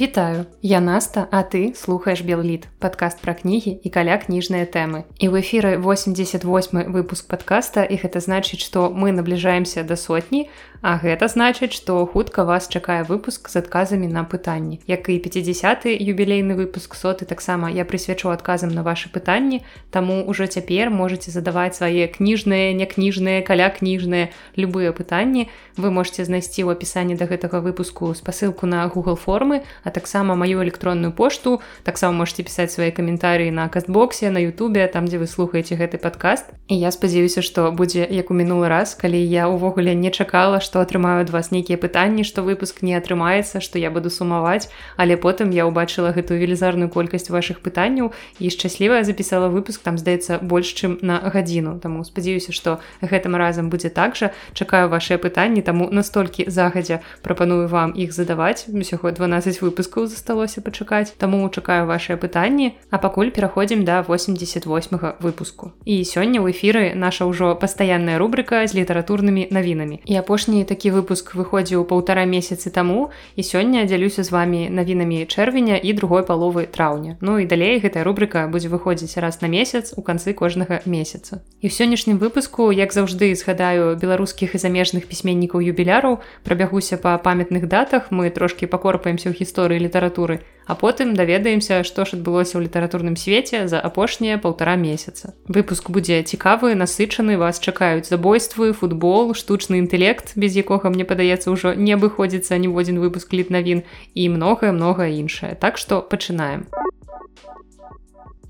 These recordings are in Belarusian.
Вітаю, я Наста, а ты слухаеш Белліт, падкаст пра кнігі і каля кніжныя тэмы. І ў эфіры 88 выпуск падкаста і гэта значыць, што мы набліжаемся да сотні, А гэта значыць, што хутка вас чакае выпуск з адказамі на пытанні. Як і 50 юбілейны выпуск соты таксама я прысвячу адказам на ваши пытанні, Таму ўжо цяпер можете задаваць свае кніжныя, някніжныя, каля кніжныя любыя пытанні. Вы можете знайсці ў апісанні да гэтага выпуску спасылку на Google формы, а таксама маю электронную пошту. таксама можете пісаць свае каментарыі на кастбоксе, на Ютубе, там дзе вы слухаеце гэты падкаст. І я спадзяюся, што будзе як у мінулы раз, калі я ўвогуле не чакала, што атрымаю ад вас нейкія пытанні што выпуск не атрымаецца што я буду сумаваць. Але потым я ўбачыла гэтую велізарную колькасць ваших пытанняў і шчаслівая запісала выпуск там здаецца больш чым на гадзіну. Таму спадзяюся што гэтым разам будзе так жа. Чакаю ваши пытанні таму настолькі загадзя прапаную вам іх задаваць. Усяго 12 выпускаў засталося пачакаць таму чакаю ваши пытанні. А пакуль пераходзім да 88 выпуску. І сёння ў эфіры наша ўжо пастаянная рубрика з літаратурнымі навінамі. І апошні апошні такі выпуск выходзіў паўтара месяцы таму і сёння дзялюся з вами навінамі чэрвеня і другой паловы траўня. Ну і далей гэтая рубрика будзе выходзіць раз на месяц у канцы кожнага месяца. І ў сённяшнім выпуску як заўжды згадаю беларускіх і замежных пісьменнікаў юбіляраў прабягуся па памятных датах мы трошки пакорпаемся ў гісторыі літаратуры а потым даведаемся што ж адбылося ў літаратурным свеце за апошнія паўтара месяца. Выпуск будзе цікавы насычаны вас чакаюць забойствы футбол штучны інтэлект без якога мне падаецца ўжо не абыходзіцца ніводзін выпуск літнавін і многае многае іншае. Так што пачынаем. у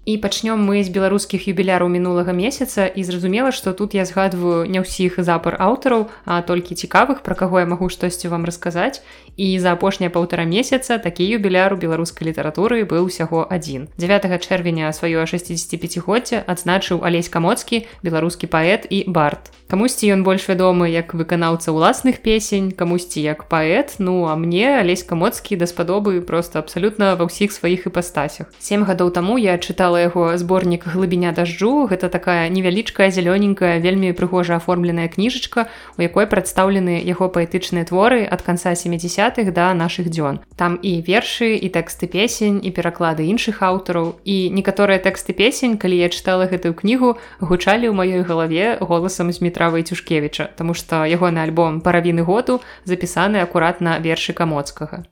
і пачнём мы з беларускіх юбіляраў мінулага месяца і зразумела што тут я згадваю не ўсіх запар аўтараў а толькі цікавых пра каго я магу штосьці вам расказаць. І за апошнія паўтара месяца такі юбіляр у беларускай літаратуры быў усяго адзін. 9 чэрвеня сваё 65годдзя адзначыў алесь камоцкі беларускі паэт і бард. Камусьці ён больш вядомы як выканаўца ўласных песень камусьці як паэт ну а мне алесь камоцкі даспадобы просто абсалютна ва ўсіх сваіх іпастасях. 7 гадоў таму я чытала чытала яго зборнік глыбіня дажджу гэта такая невялічкая зялёненькая вельмі прыгожа аформленая кніжачка у якой прадстаўлены яго паэтычныя творы ад канца 70-х да нашых дзён. Там і вершы і тэксты песень і пераклады іншых аўтараў. І некаторыя тэксты песень калі я чытала гэтую кнігу гучалі ў маёй галаве голасам з метравай цюшкевіча Таму што ягоны альбом паравіны году запісаны акуратна вершы камоцкага.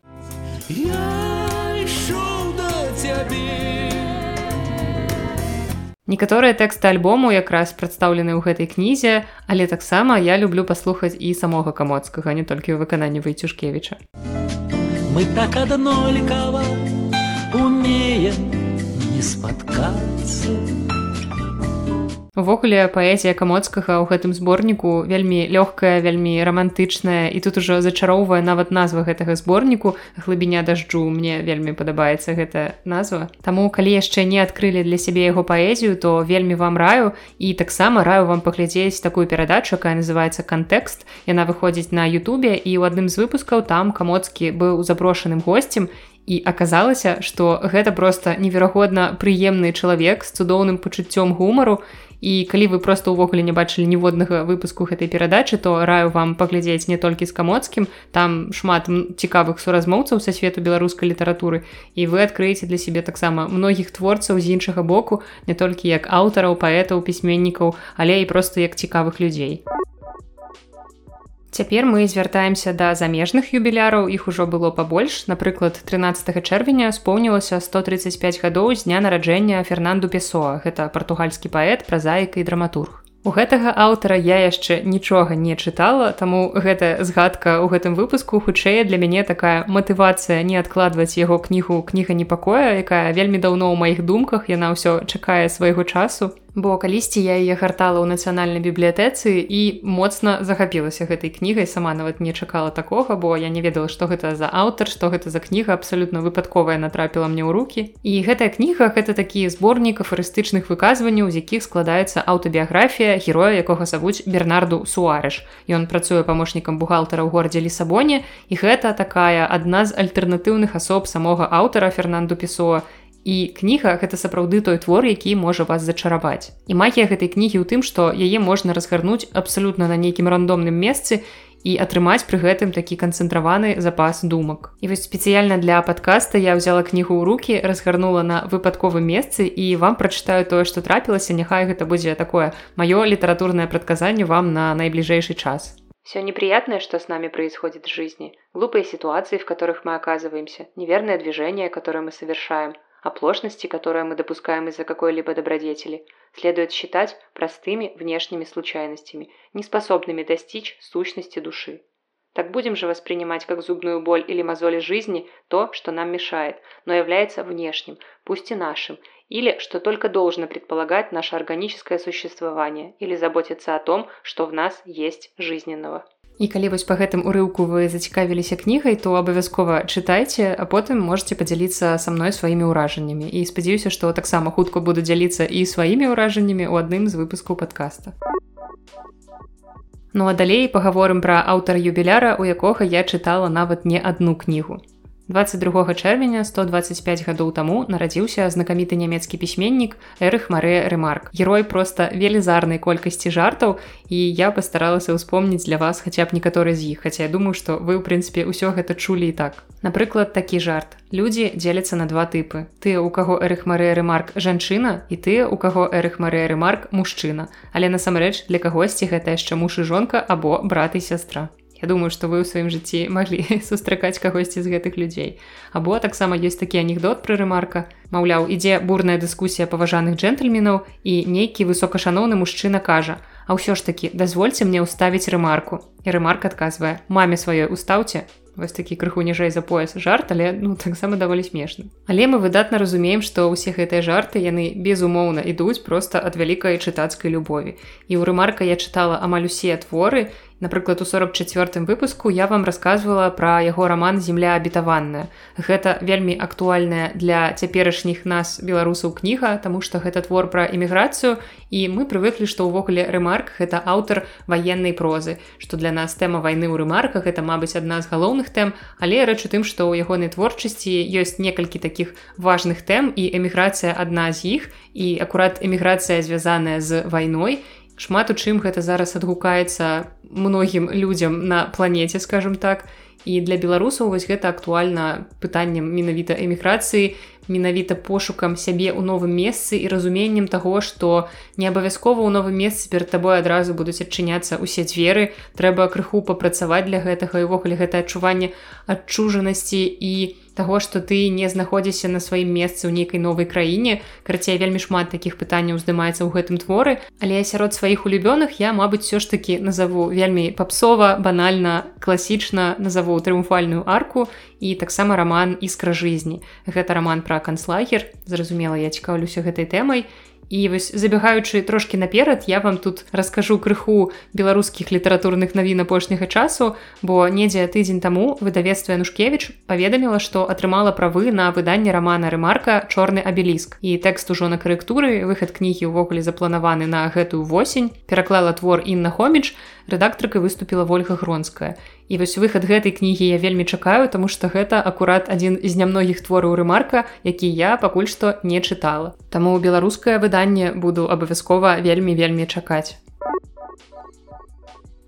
Я Некаторыя тэксты альбому якраз прадстаўлены ў гэтай кнізе, але таксама я люблю паслухаць і самога камоцкага, не толькі ў выкананні Вайцюшкевіча. Мы так аднолікава умеем не спаткацца. Увогуле паэзія камоцкага ў гэтым зборніку вельмі лёгкая, вельмі рамантычная і тут ужо зачароўвае нават назва гэтага зборніку глыбіня дажджу мне вельмі падабаецца гэта назва. Таму калі яшчэ не адкрылі для сябе яго паэзію, то вельмі вам раю і таксама раю вам паглядзець такую перадачу, якая называется кантэкст. Яна выходзіць на Ютубе і ў адным з выпускаў там камоцкі быў запрошаным госцем і аказалася, што гэта проста неверагодна прыемны чалавек з цудоўным пачуццём гумару. І калі вы просто ўвогуле не бачылі ніводнага выпуску гэтай перадачы то раю вам паглядзець не толькі з камоцкім. Там шмат цікавых суразмоўцаў са свету беларускай літаратуры. І вы адкрыеце для сябе таксама многіх творцаў з іншага боку не толькі як аўтараў паэтаў пісьменнікаў але і просто як цікавых людзей Цяпер мы звяртаемся да замежных юбіляраў іх ужо было пабольш. Напрыклад 13 чэрвеня споўнілася 135 гадоў з дня нараджэння фернанду песоа гэта партугальскі паэт празаіка і драматург. У гэтага аўтара я яшчэ нічога не чытала, таму гэтая згадка ў гэтым выпуску хутчэй для мяне такая матывацыя не адкладваць яго кнігу кніга непакоя, якая вельмі даўно ў маіх думках яна ўсё чакае свайго часу бо калісьці я яе гартала ў нацыянальнай бібліятэцы і моцна захапілася гэтай кнігай. Сама нават не чакала такога бо я не ведала што гэта за аўтар што гэта за кніга абсалютна выпадковая натрапіла мне ў руки і гэтая кніга гэта такі зборнік афарыстычных выказванняў з якіх складаецца аўтабіяграфія героя якога завуць бернарду суарыш. Ён працуе памочнікам бухгалтара ў горадзе лісабоне і гэта такая адна з альтэрнатыўных асоб самога аўтара фернанду песоа і кніга гэта сапраўды той твор які можа вас зачараваць. І магія гэтай кнігі ў тым што яе можна разгарнуць абсалютна на нейкім рандомным месцы і атрымаць пры гэтым такі канцэнтраваны запас думак. І вось спецыяльна для падкаста я взяла кнігу ў руки, разгарнула на выпадковым месцы і вам прачытаю тое, што трапілася, няхай гэта будзе такое маё літаратурнае прадказанне вам на найбліжэйшы час. Все неприятное, что с нами происходит в жизни, глупые ситуации, в которых мы оказываемся, неверное движение, которое мы совершаем, оплошности, которые мы допускаем из-за какой-либо добродетели, следует считать простыми внешними случайностями, неспособными достичь сущности души. Так будем же воспринимать как зубную боль или мозоли жизни то, что нам мешает, но является внешним, пусть и нашим, или что только должно предполагать наше органическое существование, или заботиться о том, что в нас есть жизненного. І калі вось па гэтым урыўку вы зацікавіліся кнігай, то абавязкова чытайце, а потым можете падзяліцца са мной сваімі ўражаннямі. І спадзяюся, што таксама хутка буду дзяліцца і сваімі ўражаннямі ў адным з выпускаў падкаста. Ну а далей пагаворым пра аўтар юбіляра, у якога я чытала нават не адну кнігу. 22 чэрвеня 125 гадоў таму нарадзіўся знакаміты нямецкі пісьменнік Эрых Марэ Рэмарк. Герой проста велізарнай колькасці жартаў і я пастаралася ўспомніць для вас хаця б некаторы з іх, хаця я думаю, што вы ў прынцыпе ўсё гэта чулі і так. Напрыклад, такі жарт. Людзі дзеляцца на два тыпы. Тыя, у каго Эрых Марэ Рэмарк жанчына і тыя, у каго Эрых Марэ Рэмарк мужчына. Але насамрэч для кагосьці гэта яшчэ муж і жонка або брат і сястра. Я думаю, што вы ў сваім жыцці маглі сустракаць кагосьці з гэтых людзей. Або таксама ёсць такі анекдот пры рэмарка. Маўляў, ідзе бурная дыскусія паважаных джентльменаў і нейкі высокашаноўны мужчына кажа: « А ўсё ж такі дазвольце мне ўставіць рэмарку. І рэмарк адказвае: маме сваёй устаўце, вось такі крыху ніжэй за пояс жарт але ну таксама даволі смешны але мы выдатна разумеем што ўсе гэтыя жарты яны безумоўна ідуць просто ад вялікай чытацкай любові і ў рэмарка я чытала амаль усе творы напрыклад у 44 выпуску я вам рассказывала пра яго роман земля абітаванная гэта вельмі актуальная для цяперашніх нас беларусаў кніга тому что гэта твор пра эміграцыю і мы прывыклі што ўвогуле рэмарк гэта аўтар ваеннай прозы што для нас тэма вайны ў рэмарках это мабыць адна з галоўных тэм але рэч у тым што ў ягонай творчасці ёсць некалькі такіх важных тэм і эміграцыя адна з іх і акурат эміграцыя звязаная з вайной шмат у чым гэта зараз адгукаецца многім людзям на планеце скажем так. І для беларусаў вось гэта актуальна пытаннем менавіта эміграцыі менавіта пошукам сябе ў новым месцы і разуменнем таго што не абавязкова ў новым месцы перад табой адразу будуць адчыняцца ўсе дзверы. Трэба крыху папрацаваць для гэтага і ўвогуле гэта адчуванне адчужанасці і таго што ты не знаходзішся на сваім месцы ў нейкай новай краіне. Карацей вельмі шмат такіх пытанняў уздымаецца ў гэтым творы. Але сярод сваіх улюбёных я мабыць все ж таки назову вельмі папсова банальна класічна назову трыумфальную арку і таксама роман іскра жизни гэта роман про канцлагер зразумела я цікаўлюся гэтай тэмай І вось забегаючы трошки наперад я вам тут раскажу крыху беларускіх літаратурных навін апошняга часу бо недзе тыдзень таму выдавецтва янушкевич паведаміла што атрымала правы на выданне романа рэмарка. Чорны абеліск і тэкст ужо на карэктуры выхад кнігі ўвогуле запланаваны на гэтую восень. Пераклала твор інна хоміч рэдактаркай выступила ольга гронская. І вось выхад гэтай кнігі я вельмі чакаю тому что гэта акурат адзін з нямногіх твораў рэмарка які я пакуль што не чытала. Таму беларускае выданне буду абавязкова вельмі вельмі чакаць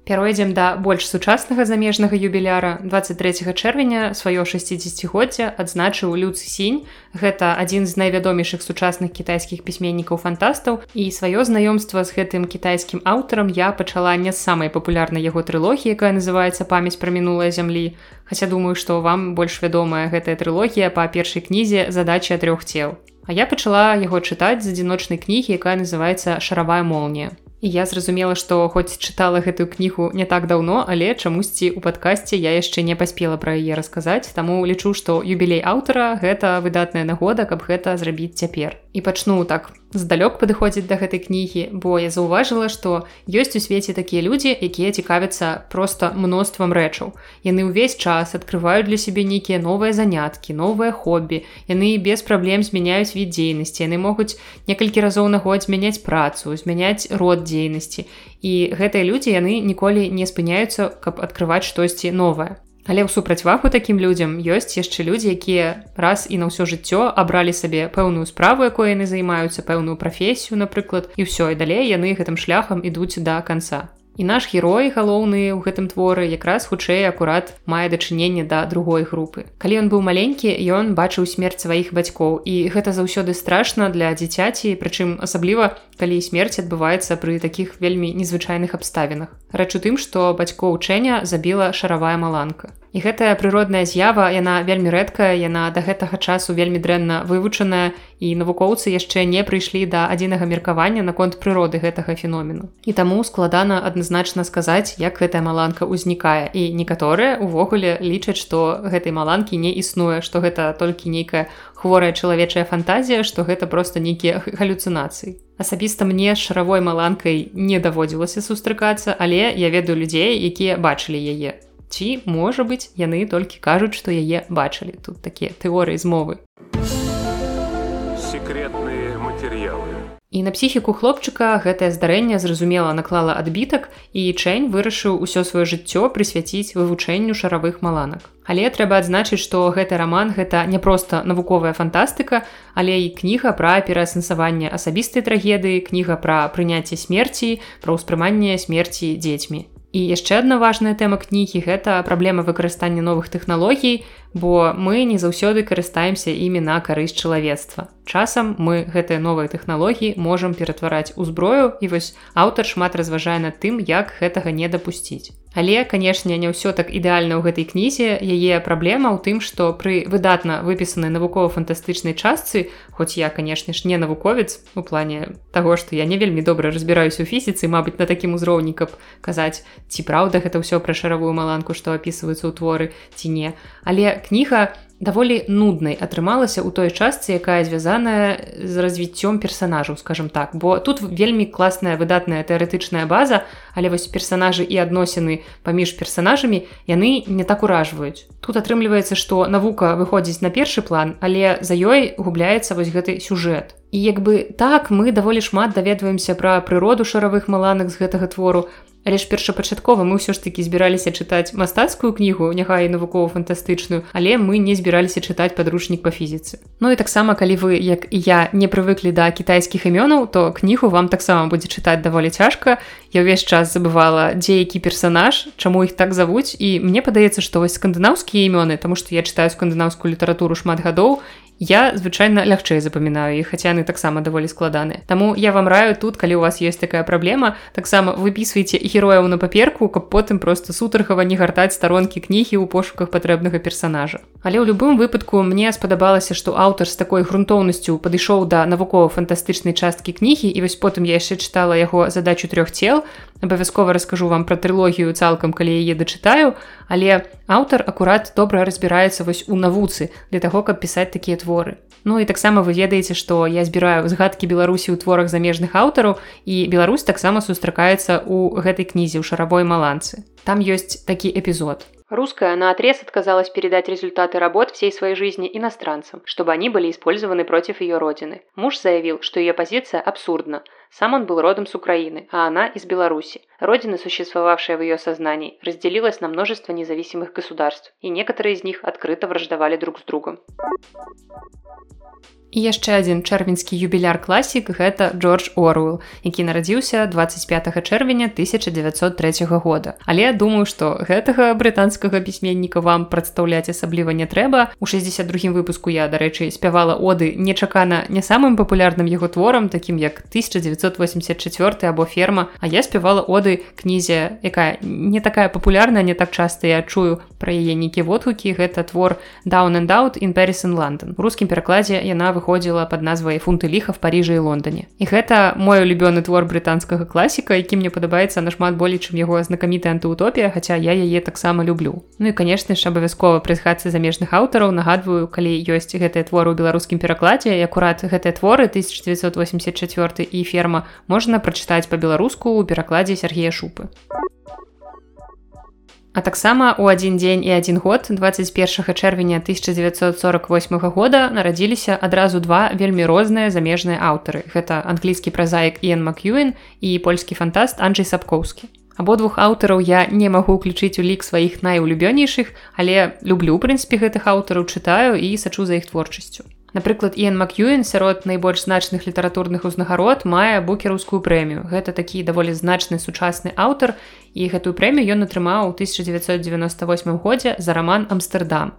Пяройдзем да больш сучаснага замежнага юбіляра 23 чэрвеня сваё 60годдзя адзначыў люцы сінь. Гэта адзін з найвядомейшых сучасных кітайскіх пісьменнікаў фантастаў і сваё знаёмства з гэтым кітайскім аўтарам я пачала не з самай папулярнай яго трылогіі, якая называецца памяць пра мінулае зямлі. Хаця думаю, што вам больш вядомая гэтая трылогія па першай кнізе задача трох цел. А я пачала яго чытаць з адзіночнай кнігі, якая называецца шаравая молния. І я зразумела, што хоць чытала гэтую кнігу не так даўно, але чамусьці ў падкасці я яшчэ не паспела пра яе расказаць. Таму лічу, што юбілей аўтара гэта выдатная нагода, каб гэта зрабіць цяпер. І пачну так здалёк падыходзіць да гэтай кнігі, бо я заўважыла, што ёсць у свеце такія людзі, якія цікавяцца проста мноствам рэчаў. Яны ўвесь час адкрываюць для сябе нейкія новыя заняткі, новыя хобі. Яны без праблем змяняюць від дзейнасці. Яны могуць некалькі разоў на год змяняць працу, змяняць род дзейнасці. І гэтыя людзі яны ніколі не спыняюцца, каб адкрываць штосьці новае. Але ў супрацьвагу такім людзям ёсць яшчэ людзі, якія раз і на ўсё жыццё абралі сабе пэўную справу, якой яны займаюцца пэўную прафесію, напрыклад, і ўсё і далей яны гэтым шляхам ідуць да канца. І наш герой галоўны ў гэтым творы якраз хутчэй акурат мае дачыненне да другой групы. Калі ён быў маленькі ён бачыў смерць сваіх бацькоў. І гэта заўсёды страшна для дзіцяці прычым асабліва калі смерць адбываецца пры такіх вельмі незвычайных абставінах. Рэч у тым што бацькоў чэня забіла шаравая маланка І гэтая прыродная з'ява яна вельмі рэдкая яна да гэтага часу вельмі дрэнна вывучаная і навукоўцы яшчэ не прыйшлі да адзінага меркавання наконт прыроды гэтага феномену. І таму складана адназначна сказаць як гэтая маланка ўзнікае. І некаторыя увогуле лічаць што гэтай маланкі не існуе што гэта толькі нейкая хворая чалавечая фантазія што гэта проста нейкія галюцынацыі. Асабіста мне шаравой маланкай не даводзілася сустракацца але я ведаю людзей якія бачылі яе ці можа быць яны толькі кажуць што яе бачылі. Тут такія тэорыі змовы. Секретные матэрыялы. І на псіхіку хлопчыка гэтае здарэнне зразумела наклала адбітак і чэнь вырашыў усё сваё жыццё прысвяціць вывучэнню шаравых маланак. Але трэба адзначыць што гэты раман гэта не проста навуковая фантастыка але і кніга пра пераасэнсаванне асабістай трагедыі кніга пра прыняцце смерці пра ўспрыманне смерці дзецьмі І яшчэ адна важная тэма кнігі гэта праблема выкарыстання новых тэхналогій, бо мы не заўсёды карыстаемся імі на карысць чалавецтва. Часам мы гэтыя новыя тэхналогіі можам ператвараць у зброю і вось аўтар шмат разважае над тым, як гэтага не дапусціць. Але, канешне, не ўсё так ідэальна ў гэтай кнізе. Яе праблема ў тым, што пры выдатна выпісанай навукова-фантастычнай частцы, хоць я, канешне ж, не навуковец у плане таго, што я не вельмі добра разбіраюсь у фізіцы, мабыць, на такім узроўні, каб казаць, ці праўда гэта ўсё пра шаравую маланку, што апісваецца ў творы ці не. Але кніга даволі нуднай атрымалася ў той частцы якая звязаная з развіццём персонажаў скажем так. Бо тут вельмі класная выдатная тэарэтычная база але вось персонажы і адносіны паміж персонажамі яны не так уражваюць. Тут атрымліваецца што навука выходзіць на першы план але за ёй губляецца вось гэты сюжэт. І як бы так мы даволі шмат даведваемся пра прыроду шаравых маланак з гэтага твору Але ж першапачаткова мы ўсё ж такі збіраліся чытаць мастацкую кнігу няхай навукова-фантастычную, але мы не збіраліся чытаць падручнік па фізіцы. Ну і таксама калі вы як і я не прывыклі да кітайскіх імёнаў, то кнігу вам таксама будзе чытаць даволі цяжка. Я ўвесь час забывала, дзе які персанаж, чаму іх так завуць і мне падаецца, што вось скандынаўскія імёны, таму што я чытаю скандынаўскую літаратуру шмат гадоў Я звычайна лягчэй запамінаю іх хаця яны таксама даволі складаны. Таму я вам раю тут, калі у вас ёсць такая праблема, таксама выпісвайце герояў на паперку, каб потым проста сутаргава не гартаць старонкі кнігі ў пошуках патрэбнага персанажа. Але ў любым выпадку мне спадабалася, што аўтар з такой грунтоўнасцю падышоў да навукова-фантастычнай часткі кнігі і вось потым я яшчэ чытала яго задачу трох цел. Абавязкова раскажу вам пра трылогію цалкам, калі яе дачытаю, але аўтар акурат добра разбіраецца вось у навуцы для таго, каб пісаць такія творы. Ну і таксама вы ведаеце, што я збіраю згадкі беларусі ў творах замежных аўтараў і Беларусь таксама сустракаецца ў гэтай кнізе ў шаравой маланцы. Там ёсць такі эпізод. Русская на отрез отказалась передать результаты работ всей своей жизни иностранцам, чтобы они были использованы против ее родины. Муж заявил, что ее позиция абсурдна. Сам он был родом с Украины, а она из Беларуси. Родина, существовавшая в ее сознании, разделилась на множество независимых государств, и некоторые из них открыто враждовали друг с другом. І яшчэ адзін чэрвеньскі юбіляр класік гэта Джордж Оруэлл, які нарадзіўся 25 чэрвеня 1903 года. Але я думаю, што гэтага брытанскага пісьменніка вам прадстаўляць асабліва не трэба. У 62 выпуску я, дарэчы, спявала оды нечакана не самым папулярным яго творам, такім як 1984 або ферма, А я спявала оды кнізе, якая не такая папулярная, не так часта я чую пра яе нейкі водгукі, гэта твор Down and Out in Paris and London. У рускім перакладзе яна выходзіла под назвай фунты ліха в паріжы і лондоне і гэта мой улюбёны твор брытанскага класіка які мне падабаецца нашмат болей чым яго знакамітая антыутопія хаця я яе таксама люблю. Ну і канешне ж абавязкова прызгацца замежных аўтараў нагадваю калі ёсць гэтыя творы ў беларускім перакладзе і акурат гэтыя творы 1984 і ферма можна прачытаць па-беларуску ў перакладзе Сергея шупы А таксама у адзін дзень і адзін год 21 чэрвеня 1948 года нарадзіліся адразу два вельмі розныя замежныя аўтары. Гэта англійскі празаік Іен Макюін і польскі фантаст Анджей Сапкоўскі. Абодвух аўтараў я не магу ўключыць у лік сваіх найулюбёнейшых, але люблю прынцыпе гэтых аўтараў чытаю і сачу за іх творчасцю. Напрыклад Іен Макюін сярод найбольш значных літаратурных узнагарод мае букераўскую прэмію. Гэта такі даволі значны сучасны аўтар і гэтую прэмію ён атрымаў у 1998 годзе за раман Амстердам.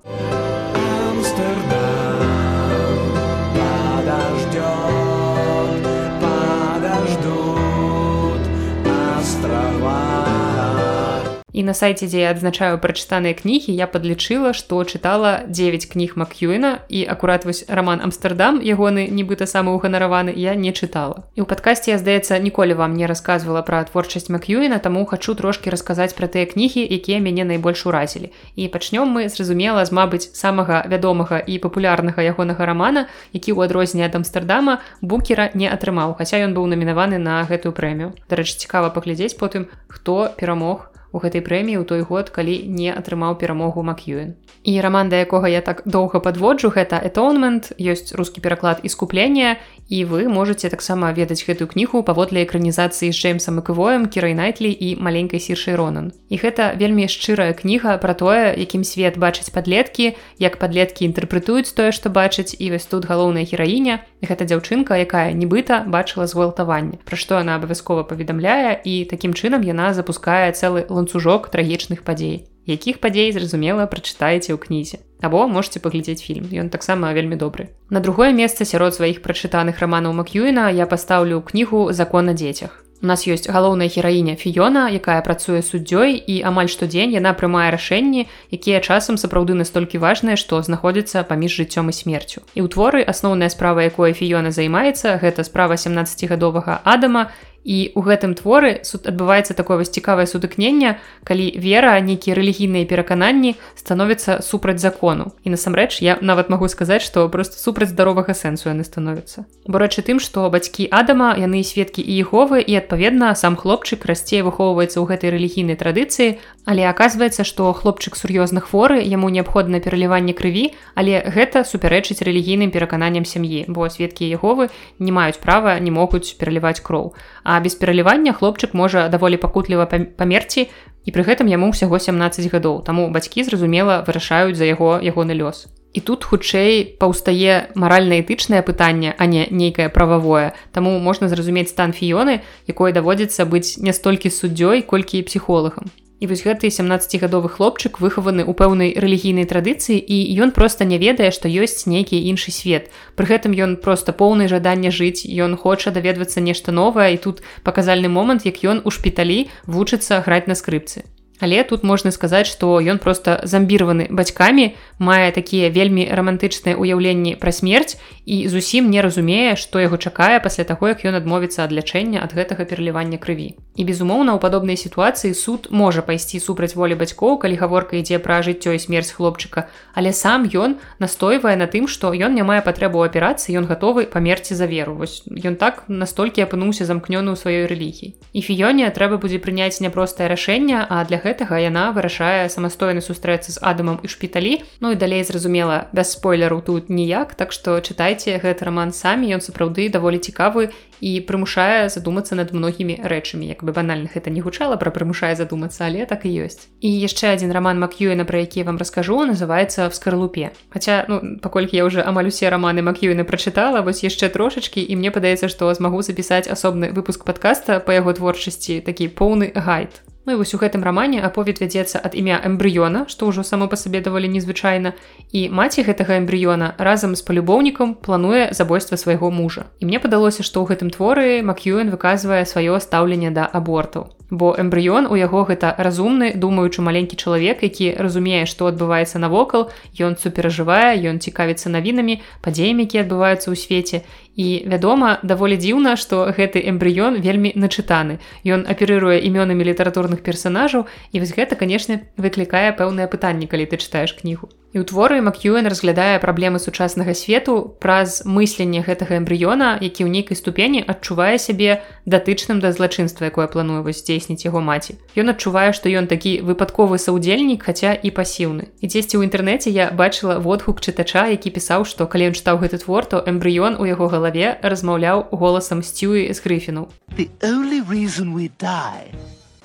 І на сайце дзе я адзначаю прачытаныя кнігі я падлічыла што чытала 9 кніг макюіна і акурат вось роман амстердам ягоны нібыта самы уганараваны я не чытала і ў падкасці я здаецца ніколі вам не рассказывала пра творчасць макюіна таму хачу трошки расказаць пра тыя кнігі якія мяне найбольш уразілі. І пачнём мы зразумела з мабыць самага вядомага і папулярнага ягонага рамана які ў адрозненне ад амстердама букера не атрымаў хаця ён быў намінаваны на гэтую прэмію. Дарэчы цікава паглядзець потым хто перамог у гэтай прэміі ў той год калі не атрымаў перамогу макюэн і раман да якога я так доўга подводжу гэта этонмент ёсць рускі пераклад іскуплення і вы можете таксама ведаць гэтую кнігу паводле экранізацыі з джеймсом эквоем кірай найтлі і маленькай сіршай ронан. І гэта вельмі шчырая кніга про тое якім свет бачыць падлеткі як падлеткі інтэрпрэтуюць тое што бачыць і вось тут галоўная гераіня гэта дзяўчынка якая нібыта бачыла згвалтаванне пра што она абавязкова паведамляе і такім чынам яна запускае цэлы ланцужок трагічных падзей якіх падзей зразумела прачытаеце ў кнізе. Або можете паглядзець фільм ён таксама вельмі добры. На другое месца сярод сваіх прачытаных раманаў макюіна я пастаўлю кнігу закон на дзецях у нас ёсць галоўная гераіня фіёна якая працуе суддзёй і амаль штодзень яна прымае рашэнні якія часам сапраўды настолькі важныя што знаходзяцца паміж жыццём і смерцю. І ў творы асноўная справа якой фіёна займаецца гэта справа 17гадовага адама і у гэтым творы суд адбываецца такое вось цікавае сутыкнення калі вера нейкія рэлігійныя перакананні становяцца супраць закону. І насамрэч я нават магу сказаць што просто супраць здаровага сэнсу яны становяцца. Бо рэчы тым што бацькі адама яны сведкі і іховы і адпаведна сам хлопчык расце выхоўваецца ў гэтай рэлігійнай традыцыі але аказваецца што хлопчык сур'ёзна хворы яму неабходна пераліванне крыві але гэта супярэчыць рэлігійным перакананням сям'і бо сведкі іховы не маюць права не могуць пераліваць кроў А без пералівання хлопчык можа даволі пакутліва памерці і пры гэтым яму ўсяго 17 гадоў. Таму бацькі зразумела вырашаюць за яго ягоны лёс. І тут хутчэй паўстае маральна-этычнае пытанне, а не нейкае прававое. Таму можна зразумець стан фіёны, якое даводзіцца быць не столькі суддзёй, колькі і псіхолагам. І вось гэты 17гадовы хлопчык выхаваны ў пэўнай рэлігійнай традыцыі і ён проста не ведае, што ёсць нейкі іншы свет. Пры гэтым ён проста поўны жадання жыць, Ён хоча даведвацца нешта новае і тут паказальны момант, як ён у шпіталі вучыцца граць на скрыпцы. Але тут можна сказаць, што ён проста замбіраваны бацькамі, мае такія вельмі рамантычныя ўяўленні пра смерць і зусім не разумее, што яго чакае пасля таго, як ён адмовіцца ад лячэння ад гэтага пералівання крыві. І безумоўна, у падобнай сітуацыі суд можа пайсці супраць волі бацькоў, калі гаворка ідзе пра жыццё і смерць хлопчыка, але сам ён настойвае на тым, што ён не мае патрэбу аперацыі, ён гатовы памерці за веру. Вось ён так настолькі апынуўся замкнёны ў сваёй рэлігіі. І фіёне трэба будзе прыняць няпростае рашэнне, а для гэтага гэтага яна вырашае самастойна сустрэцца з адамам і шпіталі. Ну і далей зразумела без спойлеру тут ніяк так што чытайце гэты роман самі ён сапраўды даволі цікавы і прымушае задумацца над многімі рэчамі. Як бы банальных это не гучала пра прымушае задумацца але так і ёсць. І яшчэ адзін роман макюена пра які вам раскажу называется в скарлупе Хаця ну паколькі я уже амаль усе раманы макюена прачытала вось яшчэ трошачки і мне падаецца што змагу запісаць асобны выпуск подкаста по яго творчасці такі поўны гайд Ну і вось у гэтым рамане аповед вядзецца ад імя эмбрыёна, што ўжо само па сабе даволі незвычайна. І маці гэтага эмбрыёна разам з палюбоўнікам плануе забойства свайго мужа. І мне падалося, што ў гэтым творы Макюэн выказвае сваё стаўленне да абортаў. Бо эмбрыён у яго гэта разумны, думаючы маленькі чалавек, які разумее, што адбываецца навокал, ён суперажывае, ён цікавіцца навінамі, падзеямі, які адбываюцца ў свеце І вядома, даволі дзіўна, што гэты эмбрыён вельмі начытаны. Ён аперыруе імёнамі літаратурных персанажаў і вось гэта, канешне, выклікае пэўнае пытанне, калі ты чытаеш кнігу. І ў творы Макюэн разглядае праблемы сучаснага свету праз мысленне гэтага эмбрыёна, які ў нейкай ступені адчувае сябе датычным да злачынства, якое плануе вось здзейсніць яго маці. Ён адчувае, што ён такі выпадковы саўдзельнік, хаця і пасіўны. І дзесьці ў інтэрнэце я бачыла водгук чытача, які пісаў, што калі ён чытаў гэты твор, то эмбрыён у яго галаве размаўляў голасам сцюі з грыфіну.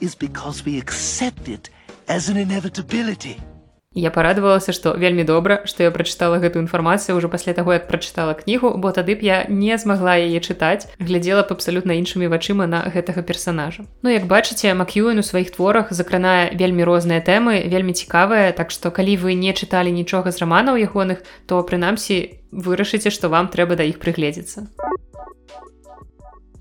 is because we accept it as an inevitability. Я парадавалася, што вельмі добра, што я прачытала гэту інфармацыю ўжо пасля таго, як прачытала кнігу, бо тады б я не змагла яе чытаць, глядзела б абсалютна іншымі вачыма на гэтага персанажа. Ну як бачыце, Макюэн у сваіх творах закранае вельмі розныя тэмы, вельмі цікавыя, так што калі вы не чыталі нічога з раманаў ягоных, то прынамсі вырашыце, што вам трэба да іх прыгледзецца.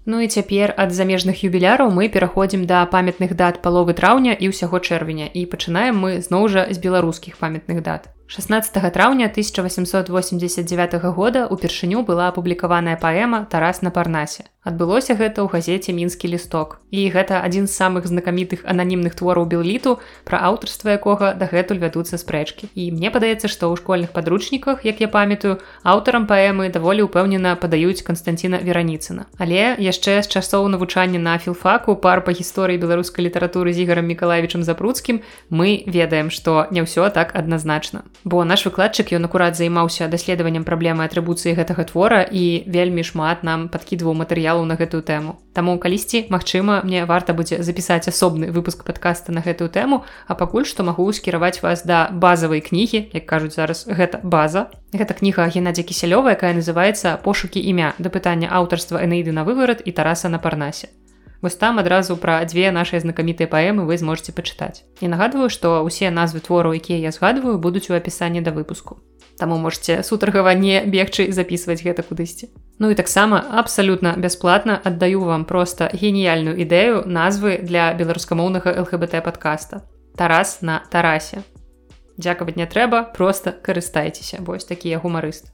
Ну і цяпер ад замежных юбіляраў мы пераходзім да памятных дат паловы траўня і ўсяго чэрвеня і пачынаем мы зноў жа з беларускіх памятных дат. 16 траўня 1889 года упершыню была апублікаваная паэма Тарас на парнасе. Адбылося гэта ў газеце мінскі лісток. І гэта адзін з самых знакамітых ананімных твораў белліту, пра аўтарства якога дагэтуль вядуцца спрэчкі. І мне падаецца, што ў школьных падручніках, як я памятаю, аўтарам паэмы даволі ўпэўнена падаюць Канстанціна Вераніцына. Але яшчэ з часоў навучання на філфаку пар па гісторыі беларускай літаратуры з ігарам Миколаевичам запруцкім мы ведаем, што не ўсё так адназначна. Бо наш выкладчык ён акурат займаўся даследаваннем праблемы атрыбуцыі гэтага твора і вельмі шмат нам падкідваў матэрыял матэрыялаў на гэтую тэму. Таму калісьці магчыма мне варта будзе запісаць асобны выпуск падкаста на гэтую тэму, а пакуль што магу скіраваць вас да базавай кнігі, як кажуць зараз гэта база. Гэта кніга Геннадзя кісялёва, якая называецца пошукі імя да пытання аўтарства Энеіды на выварат і тараса на парнасе. Вось там адразу пра дзве нашыя знакамітыя паэмы вы зможце пачытаць. І нагадваю, што ўсе назвы твораў, якія я згадваю, будуць у апісанні да выпуску. Таму можете сутаргава не бегчы записываць гэта кудысьці. Ну і таксама абсалютна бясплатна аддаю вам проста геніяльную ідэю назвы для беларускамоўнага ЛГБТ подкаста. Тарас на тарасе. Дзякаваць не трэба, просто карыстайцеся, вось такія гумарысты.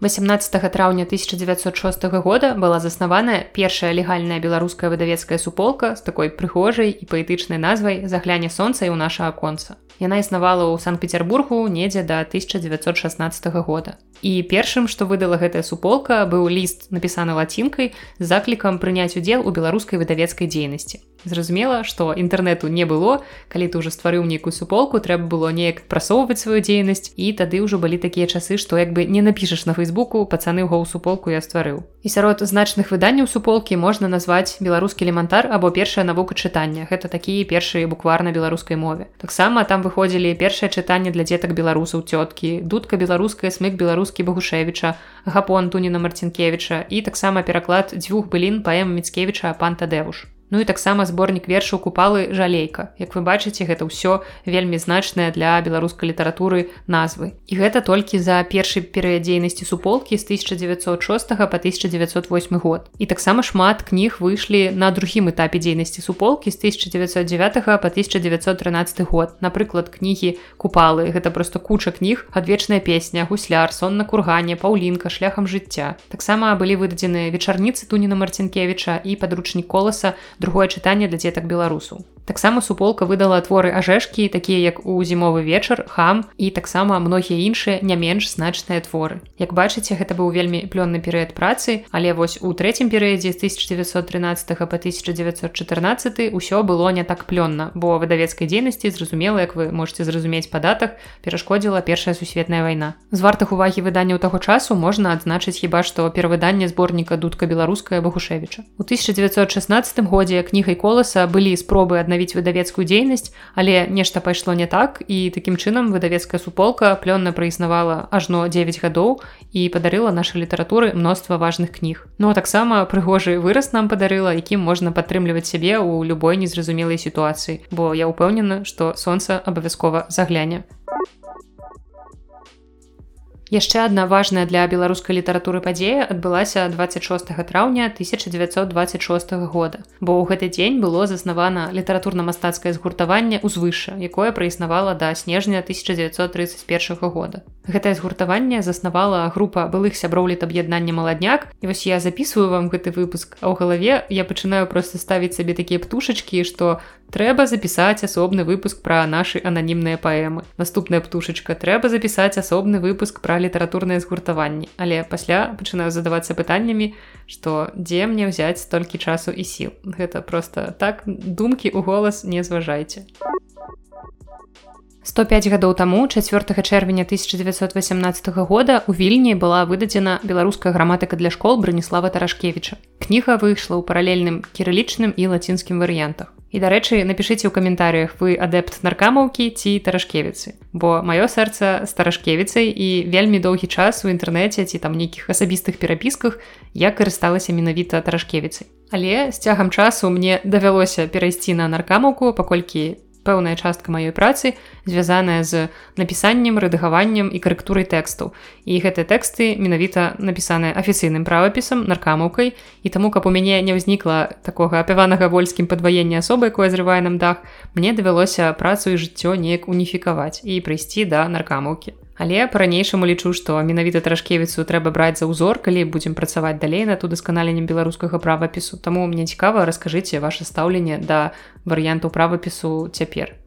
18 траўня 1906 года была заснаваная першая легальная беларуская выдавецкая суполка з такой прыгожай і паэтычнай назвай загляне сонца і ў наша аконца. Яна існавала ў санкт-петербургу недзе да 1916 года. І першым, што выдала гэтая суполка, быў ліст напісаны лацінкай з заклікам прыняць удзел у беларускай выдавецкай дзейнасці. Зразумела, што інтэрнэту не было, калі ты ўжо стварыў нейкую суполку, трэба было неяк прасоўваць сваю дзейнасць і тады ўжо былі такія часы, што як бы не напішаш на фейсбуку пацаны гоў суполку я стварыў. І сярод значных выданняў суполкі можна назваць беларускі элемантар або першая навука чытання. Гэта такія першыя буквар на беларускай мове. Таксама там выходзілі першае чытанне для дзетак беларусаў цёткі, дудка беларуская смык беларускі Багушевіча, гапон Туніна Марцінкевіча і таксама пераклад дзвюх былін паэм Міцкевіча панта Дэвуш. Ну і таксама зборнік вершаў купалы жалейка. Як вы бачыце, гэта ўсё вельмі значнае для беларускай літаратуры назвы. І гэта толькі за першы перыяд дзейнасці суполкі з 1906 по 1908 год. І таксама шмат кніг выйшлі на другім этапе дзейнасці суполкі з 1909 по 1913 год. Напрыклад, кнігі купалы, гэта проста куча кніг, адвечная песня, гусляр, сон на кургане, паўлінка, шляхам жыцця. Таксама былі выдадзены вечарніцы Туніна Марцінкевіча і падручнік коласа другое чытанне для дзетак беларусаў. Таксама суполка выдала творы ажэшкі, такія як у зімовы вечар, хам і таксама многія іншыя не менш значныя творы. Як бачыце, гэта быў вельмі плённы перыяд працы, але вось у трэцім перыядзе з 1913 по 1914 ўсё было не так плённа, бо выдавецкай дзейнасці зразумела, як вы можете зразумець па датах, перашкодзіла першая сусветная вайна. З вартых увагі выданняў таго часу можна адзначыць хіба што перавыданне зборніка дудка беларуская Багушевіча. У 1916 годзе годзе кнігай коласа былі спробы аднавіць выдавецкую дзейнасць, але нешта пайшло не так і такім чынам выдавецкая суполка плённа праіснавала ажно 9 гадоў і падарыла нашай літаратуры мноства важных кніг. Ну а таксама прыгожы выраз нам падарыла, якім можна падтрымліваць сябе ў любой незразумелай сітуацыі, бо я ўпэўнена, што сонца абавязкова загляне. Яшчэ адна важная для беларускай літаратуры падзея адбылася 26 траўня 1926 года. Бо ў гэты дзень было заснавана літаратурна-мастацкае згуртаванне ўзвыша, якое праіснавала да снежня 1931 года. Гэтае згуртаванне заснавала група былых сяброў літаб'яднання маладняк. І вось я записываю вам гэты выпуск, а ў галаве я пачынаю проста ставіць сабе такія птушачкі, што трэба запісаць асобны выпуск пра нашы ананімныя паэмы. Наступная птушачка трэба запісаць асобны выпуск пра літаратурныя згуртаванні. Але пасля пачынаю задавацца пытаннямі, што дзе мне ўзяць столькі часу і сіл. Гэта проста так думкі ў голас не зважайце. 105 гадоў таму 4 чэрвеня 1918 года у вільні была выдадзена беларуская граматыка для школ браніслава таражкевіча кніга выйшла ў паралельным кірылічным і лацінскім варыянтах І дарэчы, напішыце ў каментарыях вы адэпт наркамаўкі ці таражкевіцы. Бо маё сэрца старажкевіцай і вельмі доўгі час у інтэрнэце ці там нейкіх асабістых перапісках я карысталася менавіта таражкевіцай. Але з цягам часу мне давялося перайсці на наркамаўку, паколькі пэўная частка маёй працы звязаная з напісаннем рэдагаваннем і карэктурай тэкстаў. І гэтыя тэксты менавіта напісаныя афіцыйным правапісам наркамаўкай. І таму каб у мяне не ўзнікла такога апяванага вольскім падваення асобы якое зрывае нам дах мне давялося працу і жыццё неяк уніфікаваць і прыйсці да наркамаўкі Але па-ранейшаму лічу, што менавіта тражкевіцу трэба браць за ўзор, калі будзем працаваць далей над удасканаленнем беларускага правапісу. Таму мне цікава раскажыце ваше стаўленне да варыянтаў правапісу цяпер.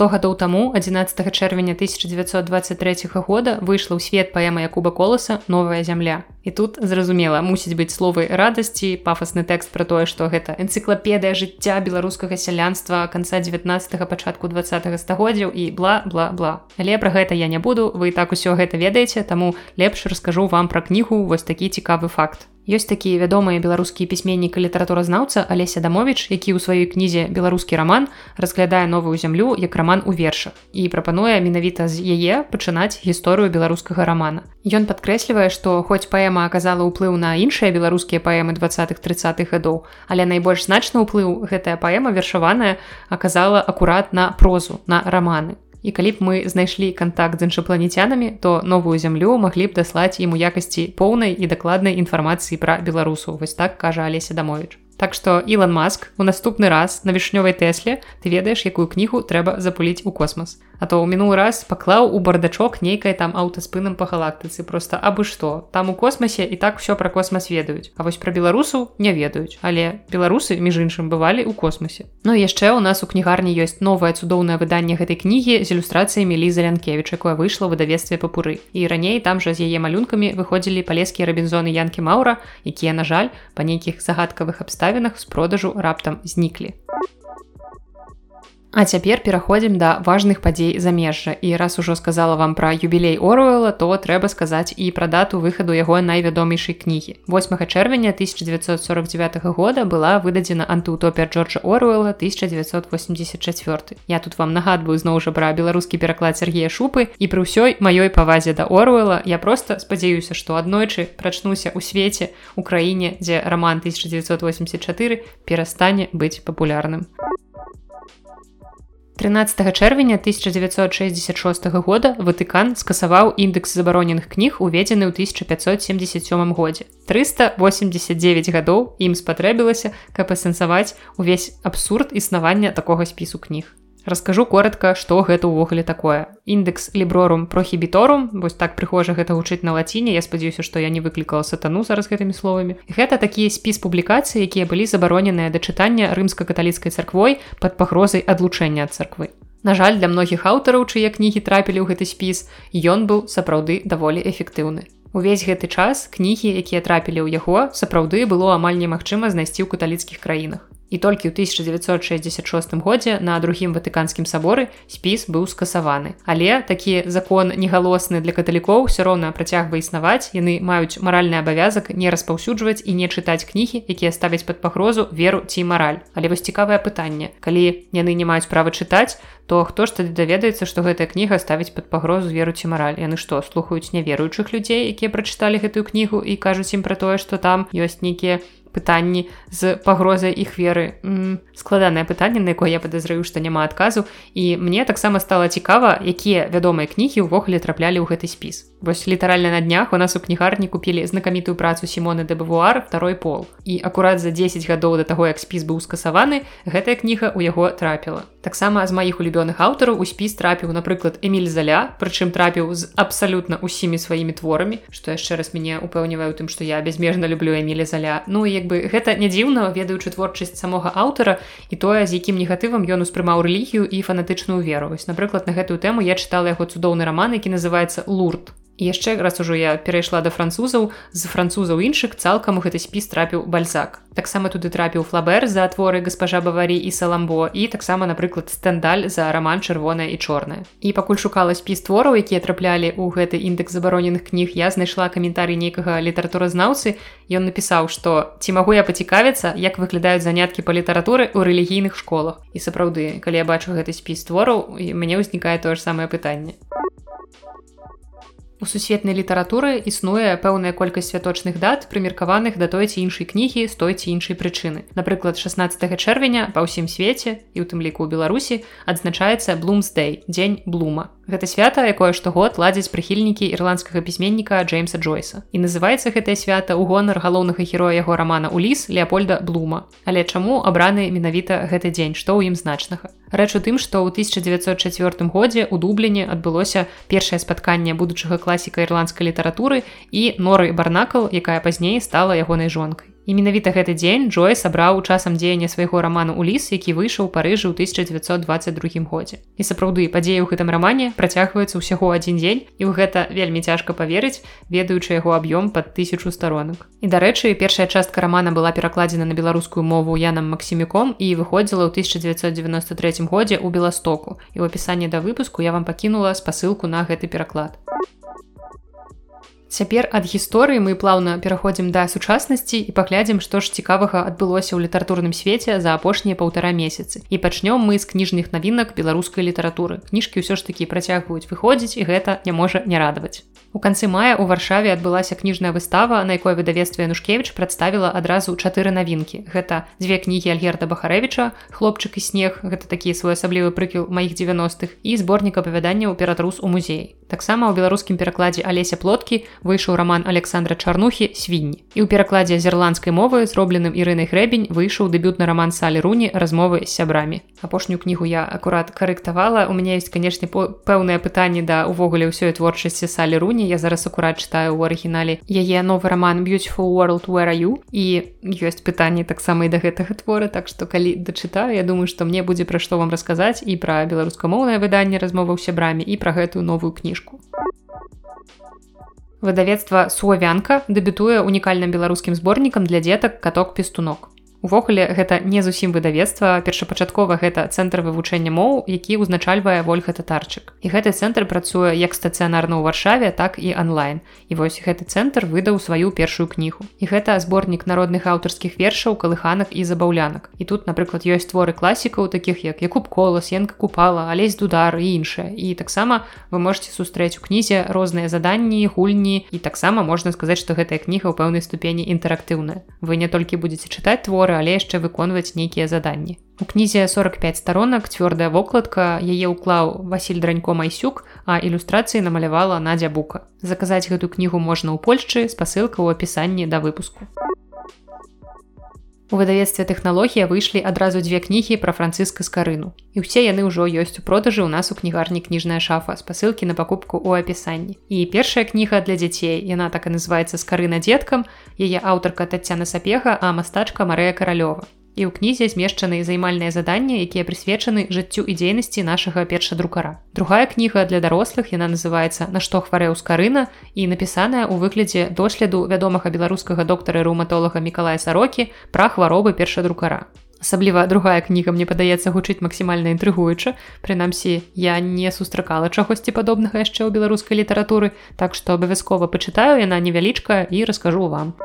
100 гадоў таму 11 чэрвеня 1923 года выйшла ў свет паэма Якуба коласа новая зямля і тут зразумела мусіць быць словы радасці пафасны тэкст пра тое што гэта энцыклапедыя жыцця беларускага сялянства канца 19 пачатку 20 стагоддзяў і бла бла бла. Але пра гэта я не буду вы так усё гэта ведаеце таму лепш раскажу вам пра кнігу вось такі цікавы факт Ёсць такія вядомыя беларускі пісьменнік літаратуразнаўца Алеся Дамович, які ў сваёй кнізе беларускі раман разглядае новую зямлю як раман у вершах і прапануе менавіта з яе пачынаць гісторыю беларускага рамана. Ён падкрэслівае, што хоць паэма аказала ўплыў на іншыя беларускія паэмы 20-30х гадоў, але найбольш значны ўплыў гэтая паэма вершаваная аказала акурат на прозу на раманы і калі б мы знайшлі контакт з іншапланецянамі то новую зямлю маглі б даслаць ім у якасці поўнай і дакладнай інфармацыі пра беларусу вось так кажа алеся дамович Так што Ілан Маск у наступны раз на вішнёвай тэсле ты ведаеш якую кнігу трэба запуліць у космас А то ў мінулы раз паклаў у бардачок нейкай там аўтаспынам па галактыцы просто абы што там у космасе і так все пра космас ведаюць А вось пра беларусу не ведаюць але беларусы між іншым бывалі ў космосе. Ну яшчэ у нас у кнігарні ёсць новае цудоўнае выданне гэтай кнігі з ілюстрацыямі ліза лянкевич якое выйшла выдавестве папуры. І раней там жа з яе малюнкамі выходзілі палескія рабінзоны янкі маура якія на жаль па нейкіх загадкавых абставінах з продажу раптам зніклі А цяпер пераходзім да важных падзей замежжа і раз ужо сказала вам пра юбілей Оруэла, то трэба сказаць і пра дату выхаду яго найвядомейшай кнігі. 8 чэрвеня 1949 года была выдадзена антыутопія Джорджа Оруэла 1984. Я тут вам нагадваю зноў жа пра беларускі пераклад Сергея шупы і пры ўсёй маёй павазе да Оруэла я просто спадзяюся, што аднойчы прачнуся ў свеце у краіне, дзе роман 1984 перастане быць папулярным. 13 чэрвеня 1966 года Ватыкан скасаваў індекс забароненых кніг уведзены ў 1577 годзе. 389 гадоў ім спатрэбілася, каб асэнсаваць увесь абсурд існавання такога спісу кніг. Раскажу коротко, што гэта ўвогуле такое. Індекс ліброрум прохібіторум, вось так прыхожа гэта гучыць на лаціне, я спадзяюся, што я не выклікала сатану зараз гэтымі словамі. Гэта такі спіс публікацый, якія былі забароненыя да чытання рымска-каталіцкай царквой пад пагрозай адлучэння ад царквы. На жаль, для многіх аўтараў, чые кнігі трапілі ў гэты спіс, ён быў сапраўды даволі эфектыўны. Увесь гэты час кнігі, якія трапілі ў яго, сапраўды было амаль немагчыма знайсці ў каталіцкіх краінах і толькі ў 1966 годзе на другім ватыканскім саборы спіс быў скасаваны. Але такі закон негалосны для каталікоў ўсё роўна працягвае існаваць яны маюць маральны абавязак не распаўсюджваць і не чытаць кнігі якія ставяць пад пагрозу веру ці мараль. Але вось цікавае пытанне. Калі яны не маюць права чытаць то хто ж тады даведаецца што гэтая кніга ставіць пад пагрозу веру ці мараль? Яны што слухаюць няверуючых людзей якія прачыталі гэтую кнігу і кажуць ім пра тое што там ёсць нейкія пытанні з пагрозай іх веры. Складанае пытанне на якое я падазрыю што няма адказу. І мне таксама стала цікава якія вядомыя кнігі ўвогуле траплялі ў гэты спіс. Вось літаральна на днях у нас у кнігарні купілі знакамітую працу сімоны де бавуар второй пол. І акурат за 10 гадоў да таго як спіс быў скасаваны гэтая кніга ў яго трапіла. Таксама з маіх улюбёных аўтараў у спіс трапіў напрыклад эмиль заля прычым трапіў з абсалютна усімі сваімі творамі што яшчэ раз мяне упэўніваю тым што я безмежна люблю эмілі заля. Ну як бы гэта не дзіўна ведаючы творчасць самога аўтара і тое з якім негатывам ён успрымаў рэлігію і фанатычную веру. Вось напрыклад на гэтую тэму я чытала яго цудоўны раман які называется лурт яшчэ раз ужо я перайшла да французаў з французаў іншых цалкам гэты спіс трапіў бальзак. Таксама туды трапіў флабер за творы гаспажа баварі і саламбо і таксама напрыклад стендаль за раман чырвоная і чорная і пакуль шукала спіс твораў якія траплялі ў гэты індекс забароненых кніг я знайшла каментарый нейкага літаратуразнаўцы. Ён напісаў што ці магу я пацікавіцца як выглядаюць заняткі па літаратуры ў рэлігійных школах? І сапраўды калі я бачу гэты спіс твораў мяне ўзнікае тое ж самае пытанне У сусветнай літаратуры існуе пэўная колькасць святочных дат прымеркаваных да той ці іншай кнігі з той ці іншай прычыны. Напрыклад, 16 чэрвеня па ўсім свеце і у тым ліку ў Беларусі адзначаецца Блумсдэй, дзень блума. Гэта свята, якое штогод ладзяць прыхільнікі ірландскага пісьменніка Джеймса Джойса. І называецца гэтае свята ў гонар галоўнага героя яго рамана Уліс Леопольда Блума. Але чаму абраны менавіта гэты дзень, што ў ім значнага? Рэч у тым, што ў 1904 годзе ў дубліне адбылося першае спатканне будучага класіка ірландскай літаратуры і норы барнакал, якая пазней стала ягонай жонкай. І менавіта гэты дзень Джой сабраў часам дзеяння свайго раману Уліс, які выйшаў парыжы ў 1922 годзе. І сапраўды падзеі ў гэтым рамане працягваецца ўсяго адзін дзень і ў гэта вельмі цяжка паверыць, ведаючы яго аб'ём пад тысячу старонак. І дарэчы, першая частка рамана была перакладзена на беларускую мову янам Масіміком і выходзіла ў 1993 годзе ў Беластоку. І ў апісанні да выпуску я вам пакінула спасылку на гэты пераклад. Цяпер ад гісторыі мы плаўна пераходзім да сучаснасці і паглядзім, што ж цікавага адбылося ў літаратурным свеце за апошнія паўтара месяцы. І пачнём мы з кніжных навінак беларускай літаратуры. Кніжкі ўсё ж такі працягваюць выходзіць і гэта не можа не радаваць. У канцы мая ў варшаве адбылася кніжная выстава, на якой выдавецтва Янушкевіч прадставіла адразу чатыры навінкі. Гэта дзве кнігі Альгерда Бахарэвіча, хлопчык і снег, гэта такі своеасаблівы прыкіл маіх 90-х і зборнік апавяданняў ператрус у музеі. Таксама ў беларускім перакладзе алеся плоткі выйшаў роман Александра Чарнухі свінні. І ў перакладзе з ірландскай мовы зробленым ірынай грэбень выйшаў дэбютны роман салі руні размовы з сябрамі. Апошнюю кнігу я акурат карэктавала. У мяне ёсць канешне пэўнае пытанне да увогуле ўсёй творчасці салі руні. Я зараз акурат чытаю ў арыгінале яе новы роман beautiful world where you? і ёсць пытанні таксама і да гэтага твора так што калі дачытаю я думаю што мне будзе пра што вам расказаць і пра беларускамоўнае выданне размоваў сябрамі і пра гэтую новую кніжку. Выдавецтва суавянка дэбютуе унікальным беларускім зборнікам для дзетак каток пестунок Увогуле гэта не зусім выдавецтва. Першапачаткова гэта цэнтр вывучэння моў які ўзначальвае ольга татарчык. І гэты цэнтр працуе як стацыянарна ў варшаве так і онлайн і вось гэты цэнтр выдаў сваю першую кнігу. І гэта зборнік народных аўтарскіх вершаў калыханак і забаўлянак і тут напрыклад ёсць творы класікаў таких як якуб колас енка купала алесь дудар і іншае. І таксама вы можете сустрэць у кнізе розныя заданні гульні. І таксама можна сказаць што гэтая кніга ў пэўнай ступені інтэрактыўная. Вы не толькі будете чытаць твор творы, але яшчэ выконваць нейкія заданні. У кнізе 45 старонак цвёрдая вокладка яе ўклаў Васіль дранько майсюк, а ілюстрацыі намалявала Надзя бука. Заказаць гэту кнігу можна ў Польшчы спасылка ў апісанні да выпуску. У выдавецтве тэхналогія выйшлі адразу дзве кнігі пра францыска скарыну. І ўсе яны ўжо ёсць у продажы ў нас у кнігарні кніжная шафа спасылкі на пакупку ў апісанні. І першая кніга для дзяцей яна так і называецца скарына дзеткам, яе аўтарка Тацяна сапега, а мастачка Марыя каралёва і ў кнізе змешчаны займальныя заданні якія прысвечаны жыццю і дзейнасці нашага першадрукара. Другая кніга для дарослых яна называется на што хварэў скарына і напісаная ў выглядзе доследу вядомага беларускага доктара рэуматолага мікалая сарокі пра хваробы першадрукара. Асабліва другая кніга мне падаецца гучыць максімальна інтрыгуюча прынамсі я не сустракала чагосьці падобнага яшчэ ў беларускай літаратуры так што абавязкова пачытаю яна невялічка і раскажу вам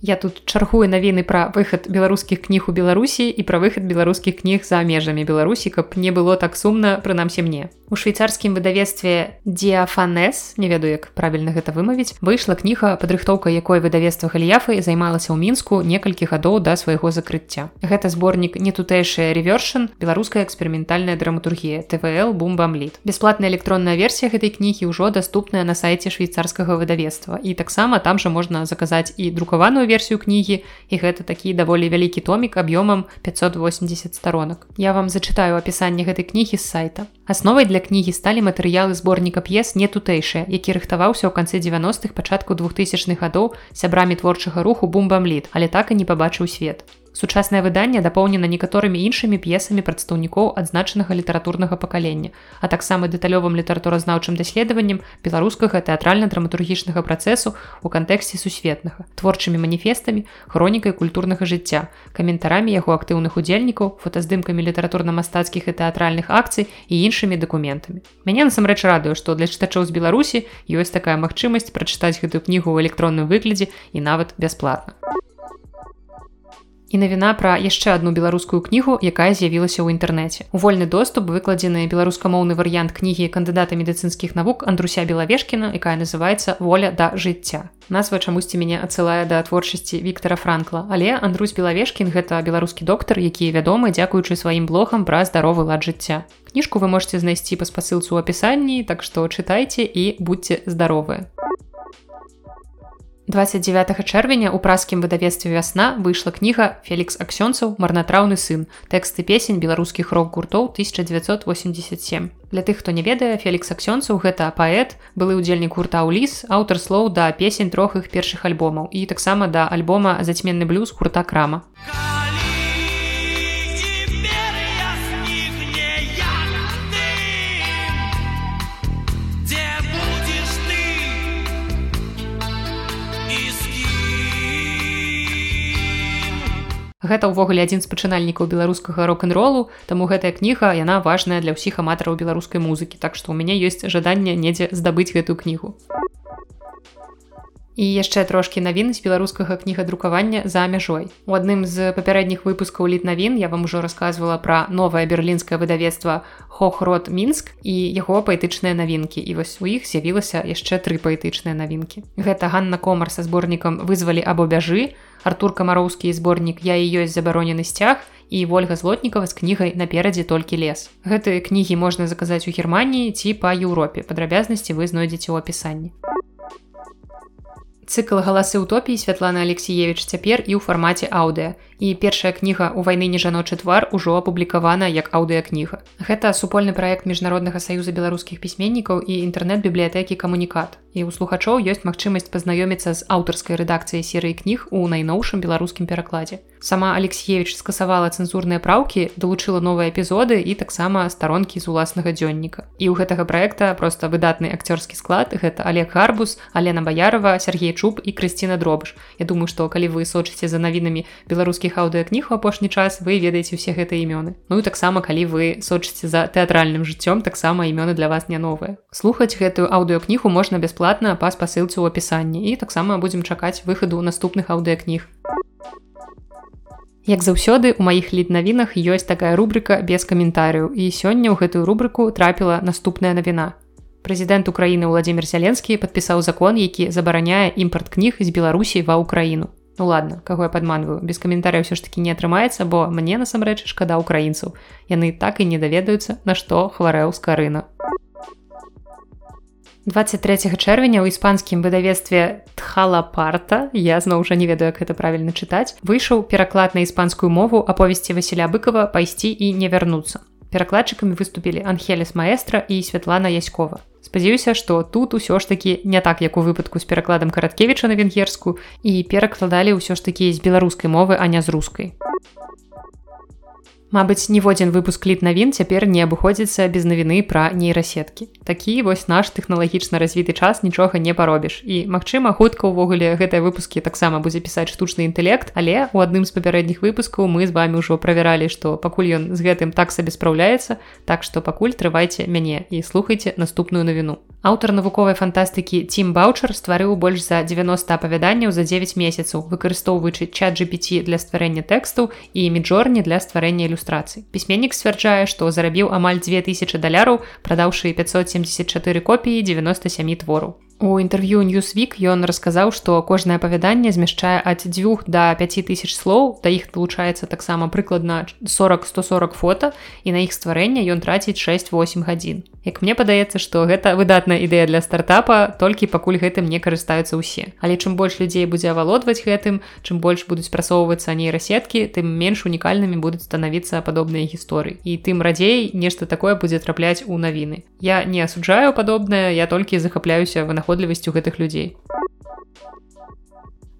Я тут чаргую навіны пра выхад беларускіх кніг у Беларусі і пра выхад беларускіх кніг за межамі Беларусі, каб не было так сумна прынамсі мне. У швейцарскім выдавецтве Диафанес, не ведаю, як правільна гэта вымавіць, выйшла кніга падрыхтоўка якой выдавецтва галіяфы займалася ў мінску некалькі гадоў да свайго закрыцця. Гэта зборнік не тутэйшая ревершн, беларуская эксперыментальная драматургія ТВЛ бумбамліт. Бясплатная электронная версія гэтай кнігі ўжо даступная на сайце швейцарскага выдавецтва. І таксама там жа можна заказаць і друкаваную версію кнігі і гэта такі даволі вялікі томік аб'ёмам 580 сторонок. Я вам зачытаю апісанне гэтай кнігі з сайта. Асновай для кнігі сталі матэрыялы зборніка п'ес не тутэйшыя, які рыхтаваўся ў канцы 90-х пачатку 2000-х гадоў сябрамі творчага руху бумбамліт, але так і не пабачыў свет. Сучаснае выданне дапоўнена некаторымі іншымі п'есамі прадстаўнікоў адзначанага літаратурнага пакалення, а таксама дэталёвым літаратуразнаўчым даследаваннем беларускага тэатральна-драматургічнага працэсу ў кантэксце сусветнага, творчымі маніфестамі, хронікай культурнага жыцця, каментарамі яго актыўных удзельнікаў, фотаздымкамі літаратурна-мастацкіх і тэатральных акцый і іншымі дакументамі. Мяне насамрэч радыю, што для чытачоў з Беларусі ёсць такая магчымасць прачытаць гэтую кнігу ў электронным выглядзе і нават бясплатна. І навіна пра яшчэ одну беларускую кнігу, якая з'явілася ў інтэрнэце. У вольны доступ выкладзены беларускамоўны варыянт кнігі кандыдата медыцынскіх навук Андруся Белавешкіна, якая называецца воля да жыцця. Назва чамусьці мяне адсылае да творчасці Віктора Франкла, але Андрусь Белавешкін гэта беларускі доктар, які вядомы дзякуючы сваім блогам пра здаровы лад жыцця. Кніжку вы можете знайсці па спасылцу ў апісанні, так што чытайце і будьце здаровыя. 29 чэрвеня у праскім выдавецтве вясна выйшла кніга Фелікс аксёнцаў. Марнатраўны сын. Тэксты песень беларускіх рок-гуртоў 1987 для тых хто не ведае Фелікс аксёнцаў гэта паэт былы удзельнік гурта ўліс аўтар слоў да песень трох іх першых альбомаў і таксама да альбома зацьменны блюз гурта крама Гэта ўвогуле адзін з пачынальнікаў беларускага рок-н-ролу, таму гэтая кніга яна важная для ўсіх аматараў беларускай музыкі, так што ў мяне ёсць жаданне недзе здабыць гэтую кнігу. І яшчэ трошкі навін з беларускага кнігадрукавання за мяжой. У адным з папярэдніх выпускаў літ навін я вам ужо рассказывала пра новае берлінскае выдавецтва Хохрот мінск і яго паэтычныя навінкі. І вось у іх з'явілася яшчэ тры паэтычныя навінкі. Гэта Ганна Комар са зборнікам вызвалі або бяжы, Артур камароўскі зборнік я і ёсць забаронены сцяг і ольга злотнікова з кнігай наперадзе толькі лес. Гэтыя кнігі можна заказаць у Геррманіі ці па Еўропе. Падрабязнасці вы знойдзеце ў апісанні цыкл галасы утопіі Святлана Алексеевич цяпер і ў фармаце аўдыа. І першая кніга ў вайны не жаночы твар ужо апублікавана як аўдыакніга. Гэта супольны праект міжнароднага саюза беларускіх пісьменнікаў і інтэрнэт-бібліятэкі камунікат. І ў слухачоў ёсць магчымасць пазнаёміцца з аўтарскай рэдакцыяй серыі кніг у найноўшым беларускім перакладзе. Сама Алексеевич скасавала цэнзурныя праўкі, далучыла новыя эпізоды і таксама старонкі з уласнага дзённіка. І ў гэтага праекта проста выдатны акцёрскі склад гэта Олег Гарбус, Алена Баярова, Сергей Чуб і Крысціна Дробыш. Я думаю, што калі вы сочыце за навінамі беларускіх аўдыакніг у апошні час, вы ведаеце ўсе гэтыя імёны. Ну і таксама калі вы сочыце за тэатральным жыццём, таксама імёны для вас не новыя. Слухаць гэтую аўдыокнігу можна бясплатна па спасылцы ў апісанні і таксама будзем чакаць выхаду наступных аўдыакніг. Як заўсёды у маіх літнавінах ёсць такая рубрика без каментарыяў і сёння ў гэтую рубрыку трапіла наступная навіна прэзідэнт Украіны Владзімир Сяленскі падпісаў закон, які забараняе імпарт кніг з Беларусій ва ўкраіну. Ну ладно, каго я падманваю, без каментаряў ўсё ж таки не атрымаецца, бо мне насамрэч шкада ўкраінцаў. Яны так і не даведаюцца, на што хварэў скарына. 23 чэрвеня ў іспанскім выдавецтве тхалапарта я зноў жа не ведаю як гэта правільна чытаць выйшаў пераклад на іспанскую мову аповесці Васіля быкова пайсці і не вярнуцца перакладчыкамі выступілі анхелес маэстра і святлана яськова спадзяюся што тут усё ж такі не так як у выпадку з перакладам караткевіча на венгерску і перакладалі ўсё ж такі з беларускай мовы а не з рускай Мабыць, ніводзін выпуск літ навін цяпер не абыходзіцца без навіны пра нейрасеткі. Такі вось наш тэхналагічна развіты час нічога не паробіш. І магчыма, хутка ўвогуле гэтыя выпускі таксама будзе пісаць штучны інтэлект, але у адным з папярэдніх выпускаў мы з вами ўжо правяралі, што пакуль ён з гэтым так сабе спраўляецца, так што пакуль трывайце мяне і слухайце наступную навіну. Аўтар навуковай фантастыкі Тім Баучар стварыў больш за 90 апавяданняў за 9 месяцаў, выкарыстоўваючы чат GPT для стварэння тэкстаў і міджорні для стварэння ілюстрацыі ілюстрацый. Пісьменнік сцвярджае, што зарабіў амаль 2000 даляраў, прадаўшы 574 копіі 97 твораў. У інтэрв'ю Newsweek ён расказаў, што кожнае апавяданне змяшчае ад дзвюх да 5000 слоў, да іх далучаецца таксама прыкладна 40-140 фота і на іх стварэнне ён траціць 6-8 гадзін. Як мне падаецца, што гэта выдатная ідэя для стартапа, толькі пакуль гэтым не карыстаюцца ўсе. Але чым больш людзей будзе авалодваць гэтым, чым больш будуць прасоўвацца нейрасеткі, тым менш унікальнымі будуць станавіцца падобныя гісторыі. І тым радзей нешта такое будзе трапляць у навіны. Я не асуджаю падобнае, я толькі захапляюся вынаходлівасцю гэтых людзей.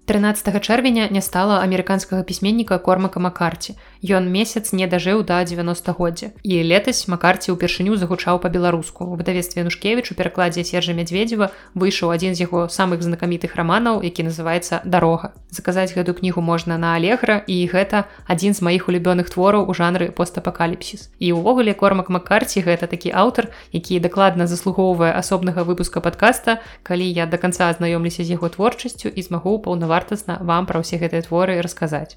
13 чэрвеня не стала амерыканскага пісьменніка кормака макарці ён месяц не дажыў да 90годдзя і летась макарці ўпершыню загучаў па-беларуску. У выдавестве нушкевіч у перакладзе сержа мядзведзева выйшаў адзін з яго самых знакамітых раманаў які называется дарога заказаць гэту кнігу можна на алегра і гэта адзін з маіх улюбёных твораў у жанры постапакаліпсіс. І ўвогуле кормак макарці гэта такі аўтар які дакладна заслугоўвае асобнага выпуска подкаста калі я до конца азнаёмлюся з яго творчасцю і змагу паўнаваць вартасна вам пра ўсе гэтыя творы расказаць.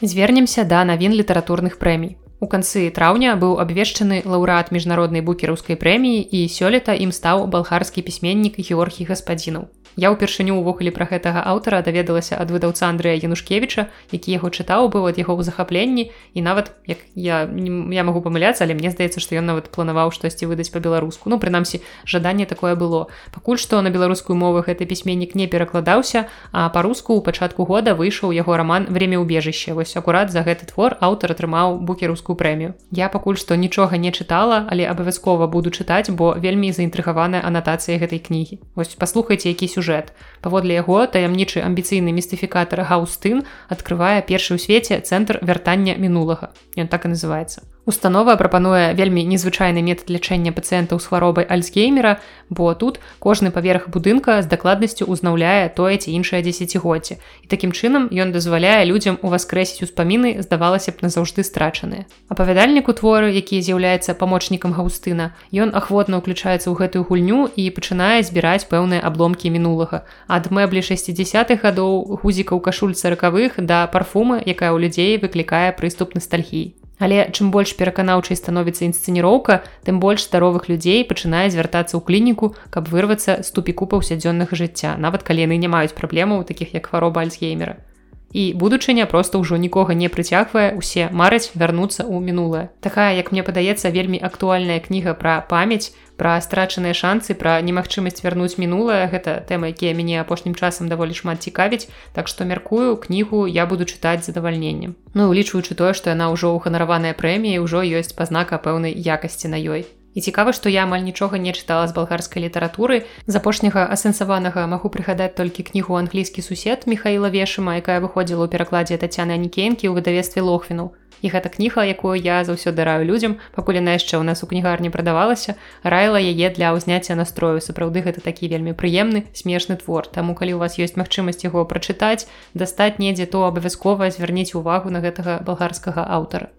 Звернемся да навін літаратурных прэмій. У канцы траўня быў абвешчаны лаўрэат міжнароднай букераўскай прэміі і сёлета ім стаў балгарскі пісьменнік Георгій гаспадзінаў. Я ўпершыню ўвогуле пра гэтага аўтара даведалася ад выдаўца Андрэя Янушкевіча, які яго чытаў быў ад яго ў захапленні і нават як я, я магу памыляцца, але мне здаецца, што ён нават планаваў штосьці выдаць па-беларуску. Ну прынамсі жаданне такое было. Пакуль што на беларускую мову гэты пісьменнік не перакладаўся, а па-руску ў пачатку года выйшаў яго раман время ўбежышча. Вось акурат за гэты твор аўтар атрымаў букерускую прэмію. Я пакуль што нічога не чытала, але абавязкова буду чытаць, бо вельмі заінтрыгаваная анатацыя гэтай кнігі. Вось паслухайце які сюжэт. Паводле яго таямнічы амбіцыйны містыфікатар Гаустын адкрывае першы ў свеце цэнтр вяртання мінулага. Ён так і называецца. Установа прапануе вельмі незвычайны метад лячэння пацыентаў з хваробай альцгеймера, бо тут кожны паверх будынка з дакладнасцю ўзнаўляе тое ці іншае дзесяцігоддзе. І такім чынам ён дазваляе людзям уваскрэсіць успаміны здавалася б назаўжды страчаныя. Апавядальнік у творы, які з'яўляецца памочнікам Гаустына, ён ахвотна ўключаецца ў гэтую гульню і пачынае збіраць пэўныя абломкі мінулага. ад мэблі 60-х гадоў гузікаў кашуль царакавых да парфумы, якая ў людзей выклікае прыступ ностальгіі. Але чым больш пераканаўчай становіцца інсцэніроўка, тым больш здаровых людзей пачынае звяртацца ў клініку, каб вырвацца з тупіку паўсядзённага жыцця, нават калі яны не маюць праблемаў такіх як хвароба альцгеймера. І будучыня проста ўжо нікога не прыцягвае, усе мараць вярнуцца ў мінулае. Такая, як мне падаецца вельмі актуальная кніга пра памяць, пра страчаныя шансы пра немагчымасць вярнуць мінулае. Гэта тэма якія мяне апошнім часам даволі шмат цікавіць так што мяркую кнігу я буду чытаць задавальненнем. Ну улічваючы тое што яна ўжо ўханараваная прэмія ўжо ёсць пазнака пэўнай якасці на ёй І цікава, што я амаль нічога не чытала з балгарскай літаратуры. З апошняга асэнсаванага магу прыгадаць толькі кнігу англійскі сусед Михаіла Вешыма, якая выходзіла ў перакладзе Тацяны Анікенкі ў выдавестве лохвіну і гэта кніга якую я заўсёды раю людзям пакуль яна яшчэ ў нас у кнігарні прадавалася раіла яе для ўзняцця настрою. Сапраўды гэта такі вельмі прыемны смешны твор. Таму калі у вас ёсць магчымасць яго прачытаць дастаць недзе то абавязкова звярніць увагу на гэтага балгарскага аўтара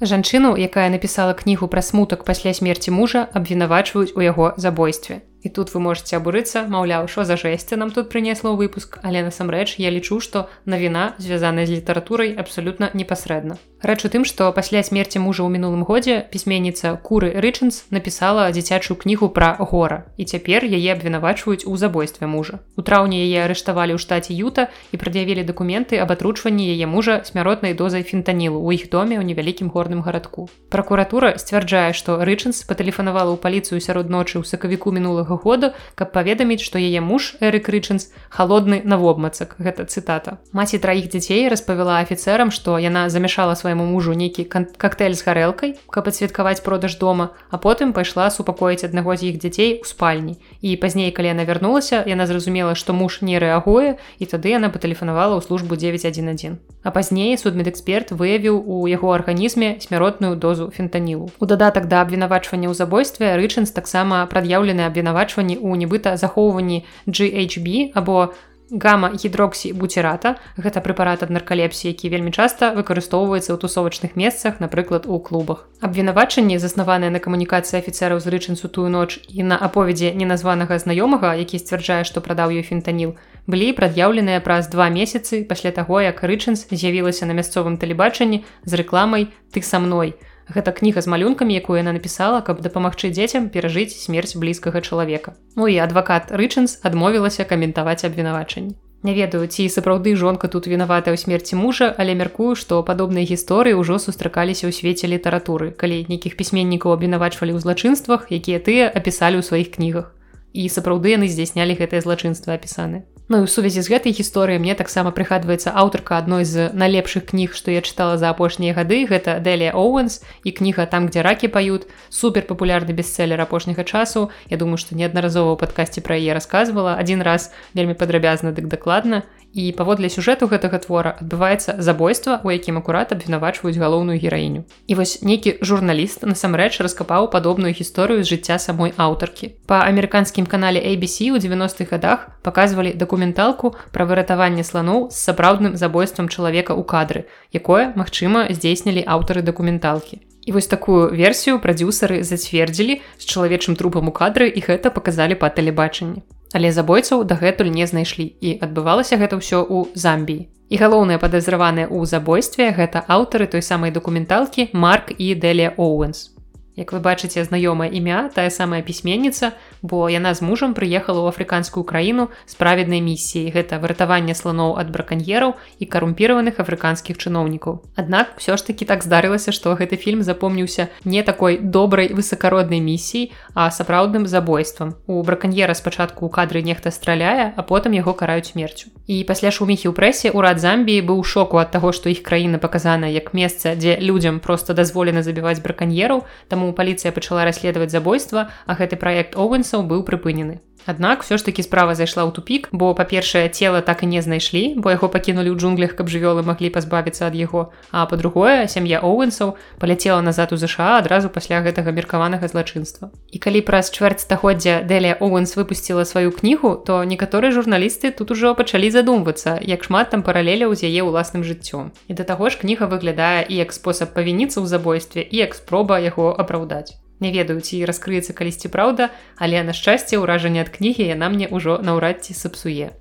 жанчыну якая напісала кнігу пра смутак пасля смерці мужа абвінавачваюць у яго забойстве І тут вы можете абурыцца маўляў що за жэсце нам тут прынесла ў выпуск але насамрэч я лічу што навіна звязаная з літаратурай абсалютна непасрэдна. Рэч у тым што пасля смерці мужа ў мінулым годзе пісьменніца куры рычанс напісала дзіцячую кнігу пра гора. І цяпер яе абвінавачваюць у забойстве мужа. У траўні яе арыштавалі ў штаце юта і прад'явілі дакументы аб атручванні яе мужа смяротнай дозай фентанілу ў іх доме ў невялікім горным гарадку. Пракуратура сцвярджае што рычанс патэлефанавала ў паліцыю сярод ночы ў сакавіку мінулага году каб паведаміць што яе муж эрик рычанс холодны навобмацак гэта цытата. Маці траіх дзяцей распавяла афіцерам што яна замяшала свайму мужу нейкі коктейль з гарэлкай каб адсвяткаваць продаж дома а потым пайшла супакоіць аднаго з іх дзяцей у спальні. І пазней калі яна вярнулася яна зразумела што муж не рэагуе і тады яна патэлефанавала ў службу 911 а пазней судмедэксперт выявіў у яго арганізме смяротную дозу фентанілу. У дадатак да абвінавачвання ў забойстве рычанс таксама прад'яўлены абвінаваць абвінавачванні ў нібыта захоўванні GHB або гама гідроксі буцерата гэта прэпарат ад наркалепсіі які вельмі часта выкарыстоўваецца ў тусовачных месцах напрыклад у клубах. Абвінавачанні заснаваныя на камунікацыі афіцераў з рычынцу тую ноч і на аповедзе неназванага знаёмага які сцвярджае што прадаў ёй фентаніл былі прад'яўленыя праз два месяцы пасля таго як рычынс з'явілася на мясцовым тэлебачанні з рэкламай ты са мной Гэта кніга з малюнкамі, якую яна напісала, каб дапамагчы дзецям перажыць смерць блізкага чалавека. Ну і адвакат Рычанс адмовілася каментаваць абвінавачанні. Не ведаю, ці сапраўды жонка тут вінаватая ў смерці мужа, але мяркую, што падобныя гісторыі ўжо сустракаліся ў свеце літаратуры, калі нейкіх пісьменнікаў абвінавачвалі ў злачынствах, якія тыя апісалі ў сваіх кнігах. І сапраўды яны здзяйснялі гэтыя злачынства апісаны. Ну і ў сувязі з гэтай гісторыяй мне таксама прыгадваецца аўтарка адной з налепшых кніг, што я чытала за апошнія гады гэта Дэлія Оуэнс і кніга там, дзе ракі паюць супер папулярны бестселлер апошняга часу. Я думаю, што неаднаразова ў падкасці пра яе расказвала адзін раз вельмі падрабязна дык дакладна і паводле сюжэту гэтага твора адбываецца забойства у якім акурат абвінавачваюць галоўную гераіню. І вось нейкі журналіст насамрэч раскапаў падобную гісторыю з жыцця самой аўтаркі. Па амерыканскім канале ABC у 90-х годах паказвалі дакументалку пра выратаванне слоноў з сапраўдным забойствам чалавека ў кадры якое магчыма здзейснілі аўтары дакументалкі. І вось такую версію прадюсары зацвердзілі з чалавечым трупам у кадры і гэта паказалі па тэлебачанні але забойцаў дагэтуль не знайшлі. І адбывалася гэта ўсё ў замбіі. І галоўныя падазраваныя ў забойстве гэта аўтары той самай дакументалкі марк і дэлія оуэнс Як вы бачыце знаёмае імя тая самая пісьменніца, бо яна з мужам прыехала ў афрыканскую краіну з праведнай місіяй гэта выратаванне слоноў ад браканьераў і карумпіраваных афрыканскіх чыноўнікаў. Аднак ўсё ж такі так здарылася, што гэты фільм запомніўся не такой добрай высакароднай місіяй, а сапраўдным забойствам. У браканьера спачатку ў кадры нехта страляе, а потым яго караюць смерцю. І пасля шуміхі ў прэсе ўрад замбіі быў шоку ад таго, што іх краіна паказана як месца, дзе людзям проста дазволена забіваць браканьераў, таму таму паліцыя пачала расследаваць забойства, а гэты праект Оуэнсаў быў прыпынены. Аднак все ж таки справа зайшла ў тупік, бо па-першае цела так і не знайшлі, бо яго пакінулі ў джунглях, каб жывёлы маглі пазбавіцца ад яго. А па-другое, сям'я Оуэнсаў паляцела назад у ЗША адразу пасля гэтага меркаванага злачынства. І калі праз чвэрць стагоддзя Дэлія Оуэнс выпусціла сваю кнігу, то некаторыя журналісты тут ужо пачалі задумвацца, як шмат там паралеляў з яе ўласным жыццём. І да таго ж кніга выглядае і як спосаб павініцца ў забойстве і як спроба яго апраўдаць. Не ведаю, ці раскрыецца калісьці праўда, але на шчасце ўражанне ад кнігі яна мне ўжо наўрад ці сапсуе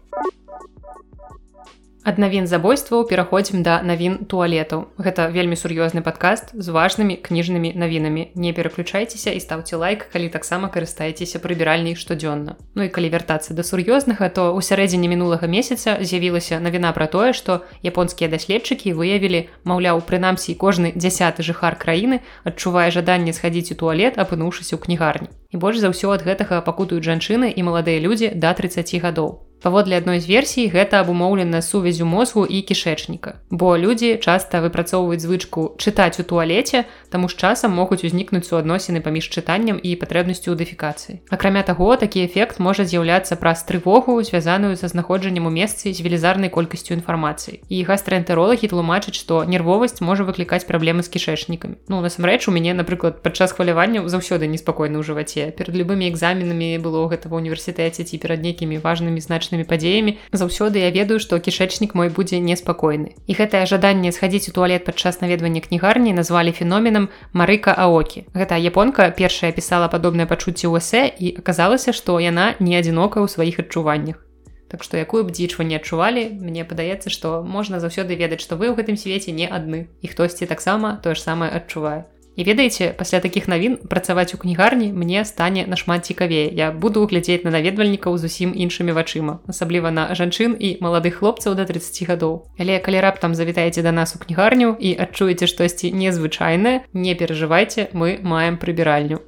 ад навін забойстваў пераходзім да навін туалетаў. Гэта вельмі сур'ёзны падкаст з важнымі кніжнымі навінамі. Не пераключайцеся і ставце лайк калі таксама карыстаецеся прыбіральней штодзённа. Ну і калі вяртацца да сур'ёзнага то ў сярэдзіне мінулага месяца з'явілася навіна пра тое што японскія даследчыкі выявілі маўляў прынамсі кожны дзясяты жыхар краіны адчувае жаданне схадзіць у туалет апынуўшыся ў кнігарні. І больш за ўсё ад гэтага пакутаюць жанчыны і маладыя людзі да 30 гадоў Паводле адной з версій гэта абумоўлена сувязю мозгу і кішэчніка. Бо людзі часта выпрацоўваюць звычку чытаць у туалеце, таму з часам могуць узнікнуць суадносіны паміж чытаннем і патрэбнасцю дефікацыі. Акрамя таго, такі эфект можа з'яўляцца праз трывогу, звязаную са знаходжаннем у месцы з велізарнай колькасцю інфармацыі. І гастраэнтэролагі тлумачаць, што нервовасць можа выклікаць праблемы з кішэчнікамі. Ну насамрэч у мяне, напрыклад, падчас хвалявання заўсёды неспакойна ў жываце. Перад любымі экзаменамі было гэта ва універсітэце ці перад нейкімі важнымі значнымі страшнымі падзеямі заўсёды я ведаю што кішэчнік мой будзе неспакойны. І гэтае жаданне схадзіць у туалет падчас наведвання кнігарні назвалі феноменам марыка аокі. Гэта японка першая пісала падобнае пачуцце ў эсэ і аказалася што яна не адзінока ў сваіх адчуваннях. Так што якую б дзічву не адчувалі мне падаецца што можна заўсёды ведаць што вы ў гэтым свеце не адны. І хтосьці таксама тое ж самае адчувае І ведаеце, пасля такіх навін працаваць у кнігарні мне стане нашмат цікавей. Я буду глядзець на наведвальнікаў зусім іншымі вачыма, асабліва на жанчын і маладых хлопцаў да 30 гадоў. Але калі раптам завітаеце да нас у кнігарню і адчуеце штосьці незвычайнае, не перажывайце, мы маем прыбіральню.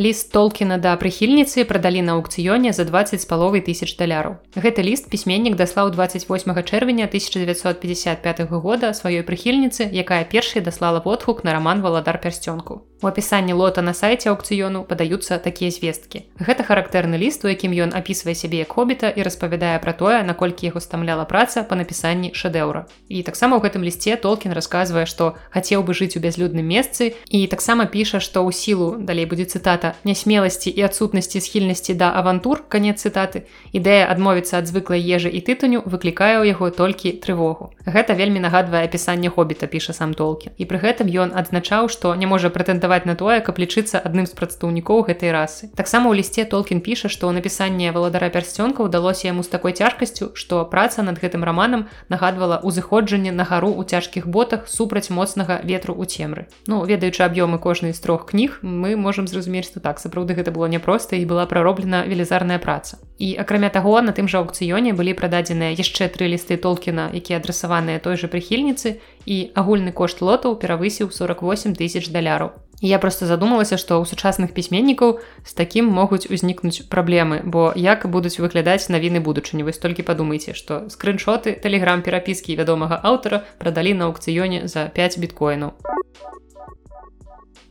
Ліст толкіна да прыхільніцы прадалі на аукцыёне за 20 з паловай тысяч даляраў. Гэты ліст пісьменнік даслаў 28 чэрвеня 1955 года сваёй прыхільніцы, якая першай даслала водгук на раман валадар пярсцёнку. У апісанні лота на сайце аукцыёну падаюцца такія звесткі. Гэта характэрны ліст, у якім ён апісвае сябе як хобіта і распавядае пра тое, наколькі яго стамляла праца па напісанні шэдэўра. І таксама ў гэтым лісце Толкін расказвае, што хацеў бы жыць у бязлюдным месцы і таксама піша, што ў сілу далей будзе цытата нясмеласці і адсутнасці схільнасці да авантур канец цытаты. Ідэя адмовіцца ад звыклай ежы і тытуню выклікае ў яго толькі трывогу. Гэта вельмі нагадвае апісанне хобіта піша сам толкі. І пры гэтым ён адзначаў, што не можа прэтэндаваць на тое, каб лічыцца адным з прадстаўнікоў гэтай расы. Таксама ў лісце Толкін піша, што напісанне валадара пярсцёнка ўдалося яму з такой цяжкасцю, што праца над гэтым раманам нагадвала ўзыходжанне на гару ў цяжкіх ботах супраць моцнага ветру ў цемры. Ну ведаючы аб'ёмы кожнай з трох кніг, мы можам зразумець, што так сапраўды гэта было няпроста і была прароблена велізарная праца. І акрамя таго, на тым жа аукцыёне былі прададзеныя яшчэ тры лісты Толкіна, якія адрасаваныя той жа прыхільніцы і агульны кошт лотаў перавысіў 48 тысяч даляраў я просто задумалася што ў сучасных пісьменнікаў з такім могуць узнікнуць праблемы бо як будуць выглядаць навіны будучыні вось толькі падумайце што скриншоты тэлеграм перапіскі вядомага аўтара прадалі на аукцыёне за 5 біткоінаў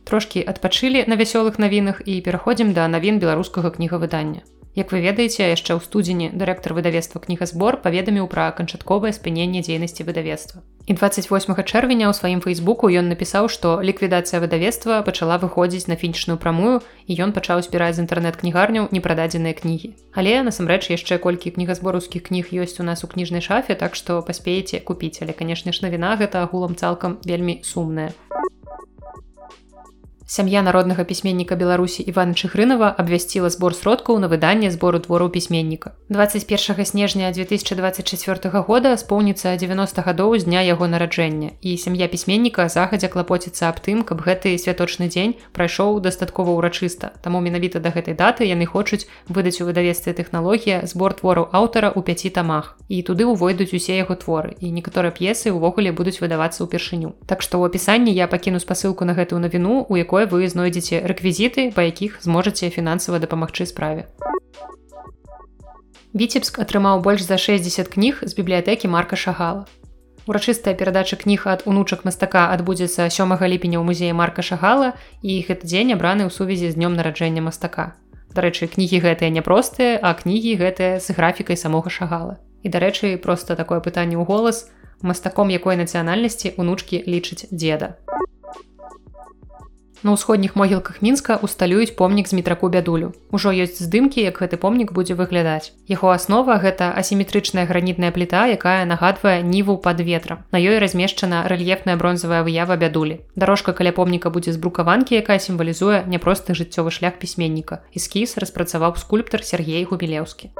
трошки адпачылі на вясёлых навінах і пераходзім да навін беларускага кнігавыдання Як вы ведаеце, яшчэ ў студзені дырэктар выдавецтва кнігазбор паведаміў пра канчатковае спыненне дзейнасці выдавецтва. І 28 чэрвеня ў сваім фейсбуку ён напісаў, што ліквідацыя выдавецтва пачала выходзіць на фінічную прамую і ён пачаў збіраць з інтэрнэт-кнігарняў непрададзеныя кнігі. Але насамрэч яшчэ колькі кнігазборускіх кніг ёсць у нас у кніжнай шафе, так што паспееце купіць, але канешне ж навіна гэта агулам цалкам вельмі сумная. Сям'я народнага пісьменніка Беларусі Івана Чыхрынова абвясціла збор сродкаў на выданне збору твораў пісьменніка. 21 снежня 2024 года споўніцца 90 гадоў з дня яго нараджэння і сям'я пісьменніка захадзя клапоціцца аб тым, каб гэты святочны дзень прайшоў дастаткова ўрачыста. Таму менавіта да гэтай даты яны хочуць выдаць у выдавецтве тэхналогія збор твораў аўтара ў пяці тамах. І туды ўвойдуць усе яго творы і некаторыя п'есы ўвогуле будуць выдавацца ўпершыню. Так што ў апісанні я пакіну спасылку на гэтую навіну, у якой якое вы знойдзеце рэквізіты, па якіх зможаце фінансава дапамагчы справе. Віцебск атрымаў больш за 60 кніг з бібліятэкі марка шагала. Урачыстая перадача кніг ад унучак мастака адбудзецца 7 ліпеня ў музеі марка шагала і гэты дзень абраны ў сувязі з днём нараджэння мастака. Дарэчы, кнігі гэтыя няпростыя, а кнігі гэтыя з графікай самога шагала. І дарэчы, проста такое пытанне ў голас, мастаком якой нацыянальнасці унучкі лічыць дзеда. На ўсходніх могілках мінска усталююць помнік з метраку бядулю. Ужо ёсць здымкі, як гэты помнік будзе выглядаць. Яго аснова гэта асіметрычная гранітная пліта, якая нагадвае ніву пад ветрам. На ёй размешчана рэльефная бронзавая выява бядулі. Дарожка каля помніка будзе з брукаванкі, якая сімвалізуе няпросты жыццёвы шлях пісьменніка. Эскіз распрацаваў скульптар Сергей Губілеўскі.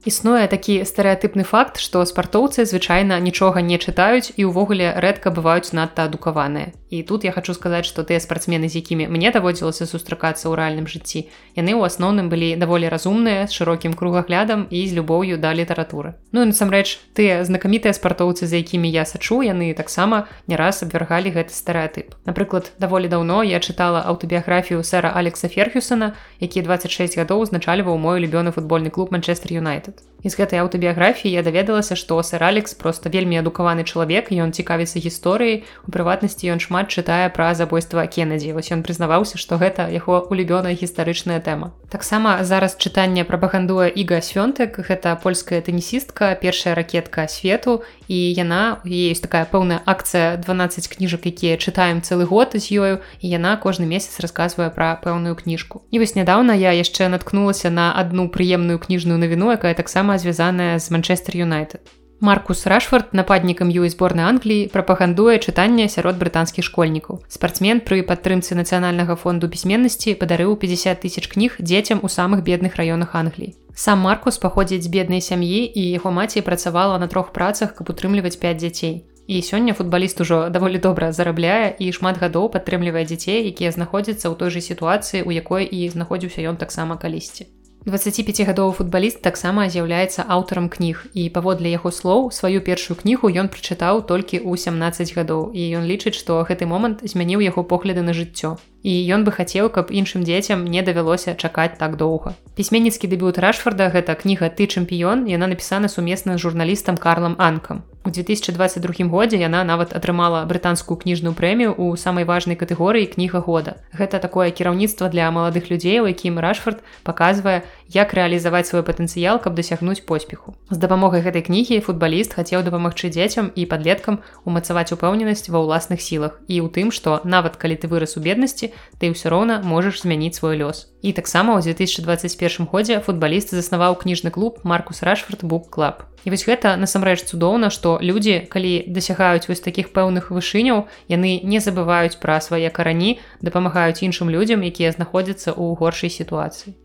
Існуе такі стэеатыпны факт, што спартоўцы звычайна нічога не чытаюць і ўвогуле рэдка бываюць надта адукаваныя. І тут я хочу сказаць, што тыя спартсмены, з якімі мне даводзілася сустракацца ў рэальным жыцці, яны ў асноўным былі даволі разумныя з шырокім кругаглядам і з любоўю да літаратуры. Ну і насамрэч тыя знакамітыя спартоўцы, за якімі я сачу, яны таксама не раз абвяргалі гэты стэеатып. Напрыклад, даволі даўно я чытала аўтабіяграфію сэра Алекса Ферхюсона, які 26 гадоў узначальваў мой любёны футбольны клуб Манчестер Юнайтед United. з гэтай аўтабіяграфіі я даведалася што сэр алекс просто вельмі адукаваны чалавек ён цікавіцца гісторыяй. У прыватнасці ён шмат чытае пра забойства кеннедзі вось ён прызнаваўся што гэта яго улюбёная гістарычная тэма. Таксама зараз чытанне прапагандуе іга свёнтак гэта польская тэнісістка першая ракетка свету. І яна есть такая пэўная акцыя 12 кніжак якія чытаем цэлы год з ёю. І яна кожны месяц расказвае пра пэўную кніжку. І вось нядаўна я яшчэ наткнулася на одну прыемную кніжную навіну якая таксама звязаная з манчестер юнайтед. Маркус рашфорд нападнікам ю зборнай англіі прапагандуе чытанне сярод брытанскіх школьнікаў. Спартсмен пры падтрымцы нацыянальнага фонду пісьменнасці падарыў 50 тысяч кніг дзецям у самых бедных раёнах англіі. Сам маркус паходзіць з беднай сям'і і яго маці працавала на трох працах каб утрымліваць 5 дзяцей. І сёння футбаліст ужо даволі добра зарабляе і шмат гадоў падтрымлівае дзяцей якія знаходзяцца ў той жа сітуацыі у якой і знаходзіўся ён таксама калісьці 25гадовы футбаліст таксама з'яўляецца аўтарам кніг. І паводле яго слоў сваю першую кнігу ён прачытаў толькі ў 17 гадоў. І ён лічыць што гэты момант змяніў яго погляды на жыццё і ён бы хацеў каб іншым дзецям не давялося чакаць так доўга. Пісьменніцкі дэбют рашфорда гэта кніга ты чэмпіён яна напісана сумесна з журналістам карлам анкам. У 2022 годзе яна нават атрымала брытанскую кніжную прэмію у самай важнай катэгорыі кніга года гэта такое кіраўніцтва для маладых людзей у якім рашфорд паказвае як рэалізаваць свой патэнцыял каб дасягнуць поспеху з дапамогай гэтай кнігі футбаліст хацеў дапамагчы дзецям і падлеткам умацаваць упэўненасць ва ўласных сілах і ў тым што нават калі ты вырас у беднасці ты ўсё роўна можаш змяніць свой лёс. І таксама ў 2021 годзе футбаліст заснаваў кніжны клуб Маркус Рашфорд Бук Клаб. І вось гэта насамрэч цудоўна, што людзі, калі дасягаюць вось такіх пэўных вышыняў, яны не забываюць пра свае карані, дапамагаюць іншым людзям, якія знаходзяцца ў горшай сітуацыі.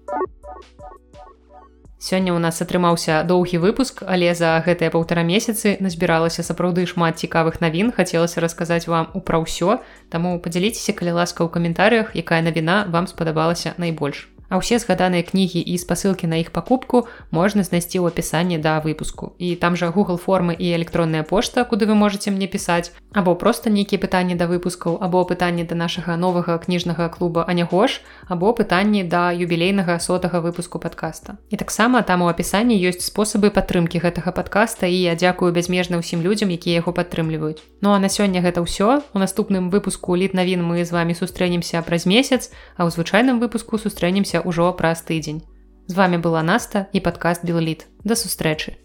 Сёння ў нас атрымаўся доўгі выпуск, але за гэтыя паўтара месяцы назбіралася сапраўды шмат цікавых навін, хацелася расказаць вам пра ўсё. Таму падзяліцеся, калі ласка ў каментарыях, якая навіна вам спадабалася найбольш. А ўсе згаданыя кнігі і спасылкі на іх пакупку можна знайсці ў апісанні да выпуску. І там жа Google формы і электронная пошта, куды вы можете мне пісаць, або проста нейкія пытанні да выпускаў, або пытанні да нашага новага кніжнага клуба Анягош, або пытанні да юбілейнага сотага выпуску подкаста. І таксама там у апісанні ёсць спосабы падтрымкі гэтага подкаста і я дзякую бязмежна ўсім людзям, якія яго падтрымліваюць. Ну а на сёння гэта ўсё. У наступным выпуску літ навін мы з вами сустрэнемся праз месяц, а ў звычайным выпуску сустрэнемся ўжо праз тыдзень. З вами была Наста і падкаст Белліт. Да сустрэчы.